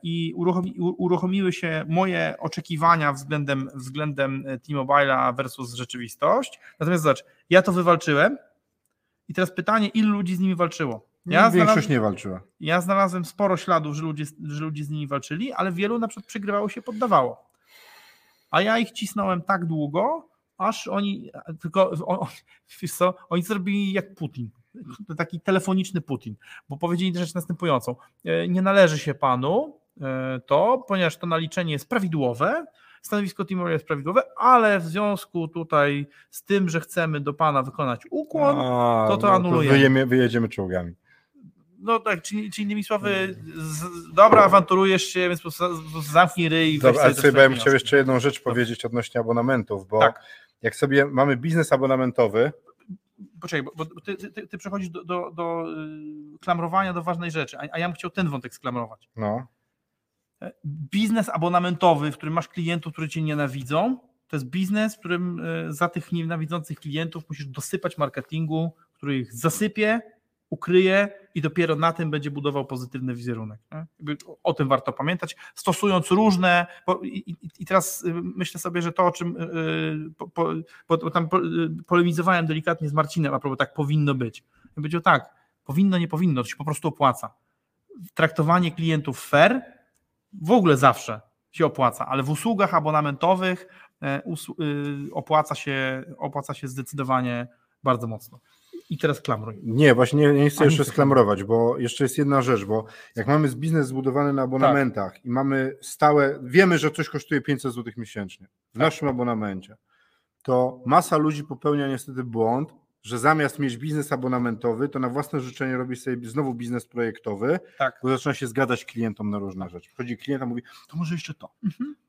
i uruchomi, uruchomiły się moje oczekiwania względem, względem T-Mobile'a versus rzeczywistość. Natomiast zobacz, ja to wywalczyłem i teraz pytanie, ilu ludzi z nimi walczyło? Ja Większość nie walczyła. ja znalazłem sporo śladów, że ludzie, że ludzie z nimi walczyli, ale wielu na przykład przegrywało się, poddawało. A ja ich cisnąłem tak długo, aż oni, tylko o, o, wiesz co, oni zrobili jak Putin, taki telefoniczny Putin, bo powiedzieli rzecz następującą, e, nie należy się panu e, to, ponieważ to naliczenie jest prawidłowe, stanowisko Timor jest prawidłowe, ale w związku tutaj z tym, że chcemy do pana wykonać ukłon, A, to to no anulujemy. wyjemy, wyjedziemy czołgami. no tak, czyli, czyli innymi słowy, z, dobra, awanturujesz się, więc zamknij ryj Dobra, ale sobie bym chciał jeszcze jedną rzecz powiedzieć odnośnie abonamentów, bo Tak. jak sobie mamy biznes abonamentowy, Poczekaj, bo, bo ty, ty, ty przechodzisz do, do, do y, klamrowania do ważnej rzeczy, a, a ja bym chciał ten wątek sklamrować. no, Biznes abonamentowy, w którym masz klientów, którzy cię nienawidzą, to jest biznes, w którym y, za tych nienawidzących klientów musisz dosypać marketingu, który ich zasypie, ukryje i dopiero na tym będzie budował pozytywny wizerunek. o- tym warto pamiętać, stosując różne. I, teraz y, myślę sobie, że to, o czym y, po, po, bo, tam po- y, polemizowałem delikatnie z Marcinem, a propos tak powinno być. Powiedział tak, powinno, nie powinno, to się po prostu opłaca. Traktowanie klientów fair w ogóle zawsze się opłaca, ale w usługach abonamentowych e, y, opłaca się, opłaca się zdecydowanie bardzo mocno. I teraz klamruj. Nie, właśnie nie, nie chcę A, jeszcze sklamrować, bo jeszcze jest jedna rzecz, bo jak mamy biznes zbudowany na abonamentach i mamy stałe, wiemy, że coś kosztuje 500 zł miesięcznie w naszym abonamencie, to masa ludzi popełnia niestety błąd, że zamiast mieć biznes abonamentowy, to na własne życzenie robi sobie znowu biznes projektowy, Tak. bo zaczyna się zgadzać klientom na różne rzeczy. Przychodzi klient, a mówi, to może jeszcze to,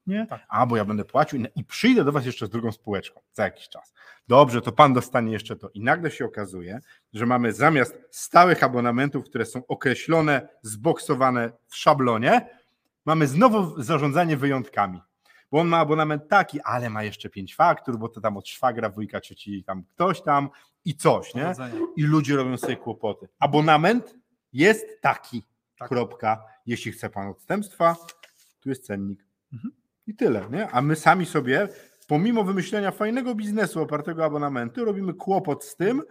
nie? Tak. A, bo ja będę płacił i- i przyjdę do was jeszcze z drugą spółeczką za jakiś czas. Dobrze, to pan dostanie jeszcze to. I nagle się okazuje, że mamy zamiast stałych abonamentów, które są określone, zboksowane w szablonie, mamy znowu zarządzanie wyjątkami. Bo on ma abonament taki, ale ma jeszcze pięć faktur, bo to tam od szwagra, wujka, cioci, tam ktoś tam i coś, nie? I ludzie robią sobie kłopoty. Abonament jest taki. Tak. Kropka. Jeśli chce pan odstępstwa, tu jest cennik. Mhm. I tyle, nie? A my sami sobie, pomimo wymyślenia fajnego biznesu opartego o abonamenty, robimy kłopot z tym,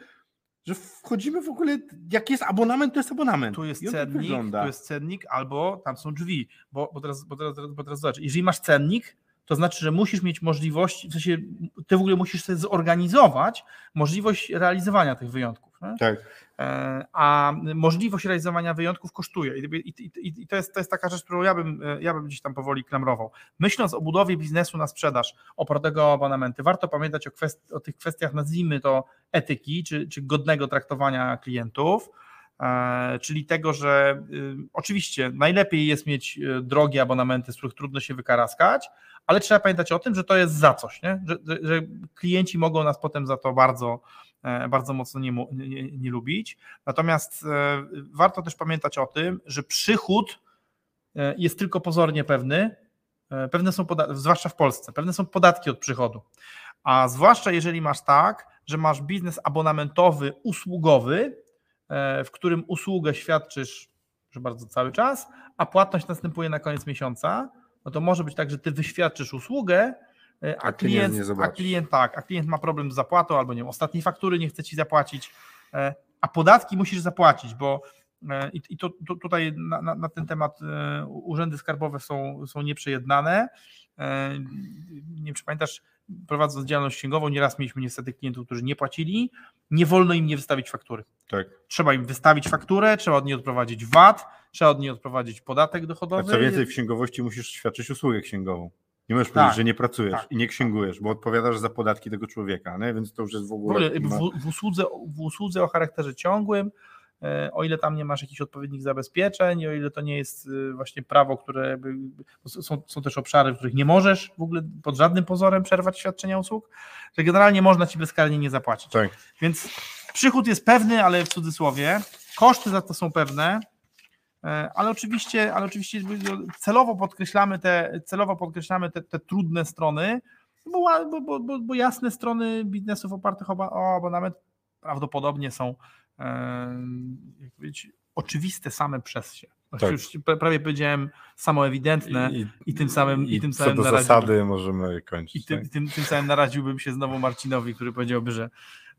że wchodzimy w ogóle, jak jest abonament, to jest abonament. Tu jest tak cennik, tu jest cennik, albo tam są drzwi. Bo, bo, teraz, bo, teraz, bo teraz zobacz, jeżeli masz cennik, to znaczy, że musisz mieć możliwość, w sensie ty w ogóle musisz sobie zorganizować możliwość realizowania tych wyjątków. Tak. E, A możliwość realizowania wyjątków kosztuje. I to, jest, to jest taka rzecz, którą ja bym, e, ja bym gdzieś tam powoli klamrował. Myśląc o budowie biznesu na sprzedaż opartego o abonamenty, warto pamiętać o, kwest, o tych kwestiach, nazwijmy to etyki, czy, czy godnego traktowania klientów. E, czyli tego, że y, oczywiście najlepiej jest mieć y, drogie abonamenty, z których trudno się wykaraskać, ale trzeba pamiętać o tym, że to jest za coś, nie? Że, że, klienci mogą nas potem za to bardzo, e, bardzo mocno nie, nie, nie lubić. Natomiast e, warto też pamiętać o tym, że przychód jest tylko pozornie pewny. Pewne są zwłaszcza w Polsce, pewne są podatki od przychodu. A zwłaszcza jeżeli masz tak, że masz biznes abonamentowy, usługowy, w którym usługę świadczysz, że bardzo cały czas, a płatność następuje na koniec miesiąca, no to może być tak, że ty wyświadczysz usługę, e, a A klient klient, a klient tak, a klient ma problem z zapłatą, albo nie wiem, ostatniej faktury nie chce ci zapłacić, e, a podatki musisz zapłacić, bo e, i, to, to tutaj na, na, na ten temat e, urzędy skarbowe są, są nieprzejednane. E, Nie wiem, czy pamiętasz, prowadząc działalność księgową, nieraz mieliśmy niestety klientów, którzy nie płacili, nie wolno im nie wystawić faktury. tak. Trzeba im wystawić fakturę, trzeba od niej odprowadzić VAT, trzeba od niej odprowadzić podatek A dochodowy. co więcej, w księgowości musisz świadczyć usługę księgową. Nie możesz Tak, powiedzieć, że nie pracujesz tak, i nie księgujesz, bo odpowiadasz za podatki tego człowieka, nie? więc to już jest w ogóle... w, w, usłudze, w usłudze o charakterze ciągłym, o ile tam nie masz jakichś odpowiednich zabezpieczeń, o ile to nie jest e, właśnie prawo, które są, są też obszary, w których nie możesz w ogóle pod żadnym pozorem przerwać świadczenia usług, że generalnie można ci bezkarnie nie zapłacić. Tak. Więc przychód jest pewny, ale w cudzysłowie, koszty za to są pewne, e, ale oczywiście, ale oczywiście celowo podkreślamy te, celowo podkreślamy te, te trudne strony, bo, bo, bo, bo, jasne strony biznesów opartych o, abonament prawdopodobnie są e, jak powiedzieć, oczywiste same przez się. Tak. Już pra- prawie powiedziałem samoewidentne i, I, tym samym, i, i tym co samym do naraziłbym- zasady możemy kończyć. i tym, tak? tym, tym samym naraziłbym się znowu Marcinowi, który powiedziałby, że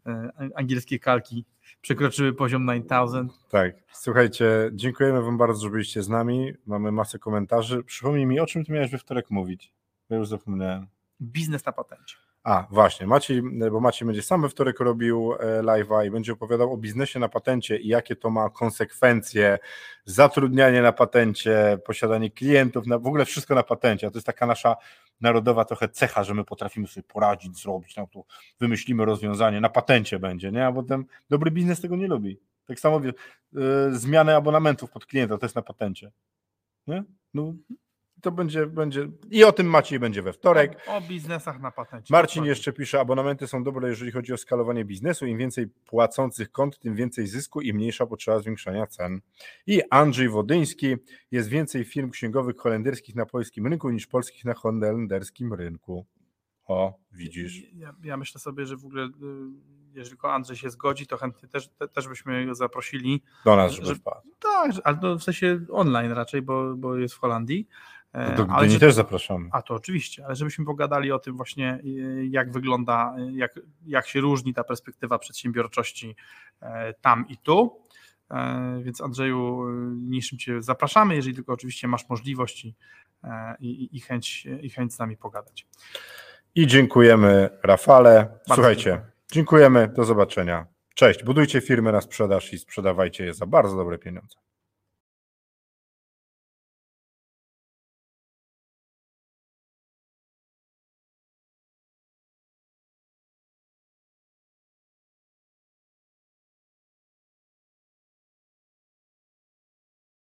e, angielskie kalki przekroczyły poziom 9000. Tak. Słuchajcie, dziękujemy Wam bardzo, że byliście z nami. Mamy masę komentarzy. Przypomnij mi, o czym Ty miałeś we wtorek mówić? Ja już zapomniałem. Biznes na patencie. A, właśnie, Maciej, bo Maciej będzie sam we wtorek robił e, live'a i będzie opowiadał o biznesie na patencie i jakie to ma konsekwencje, zatrudnianie na patencie, posiadanie klientów, w ogóle wszystko na patencie. A to jest taka nasza narodowa trochę cecha, że my potrafimy sobie poradzić, zrobić, no to wymyślimy rozwiązanie, na patencie będzie, nie? A potem dobry biznes tego nie lubi. Tak samo wie, e, zmianę abonamentów pod klienta to jest na patencie. Nie? No, to będzie, będzie i o tym Maciej będzie we wtorek. O, o biznesach na patencie. Marcin Dokładnie. jeszcze pisze, abonamenty są dobre, jeżeli chodzi o skalowanie biznesu. Im więcej płacących kont, tym więcej zysku i mniejsza potrzeba zwiększania cen. I Andrzej Wodyński, jest więcej firm księgowych holenderskich na polskim rynku niż polskich na holenderskim rynku. O, widzisz. Ja, ja myślę sobie, że w ogóle, y, jeżeli tylko Andrzej się zgodzi, to chętnie też, te, też byśmy go zaprosili. Do nas, żeby Że- wpadł. Tak, ale w sensie online raczej, bo, bo jest w Holandii. E, Do ale że- też zapraszamy. A to oczywiście, ale żebyśmy pogadali o tym właśnie, y, jak wygląda, jak, jak się różni ta perspektywa przedsiębiorczości e, tam i tu. E, Więc Andrzeju, niniejszym Cię zapraszamy, jeżeli tylko oczywiście masz możliwość i, e, i, i, chęć, i chęć z nami pogadać. I dziękujemy Rafale. Bardzo Słuchajcie, dziękuję. Dziękujemy, do zobaczenia. Cześć. Budujcie firmy na sprzedaż i sprzedawajcie je za bardzo dobre pieniądze.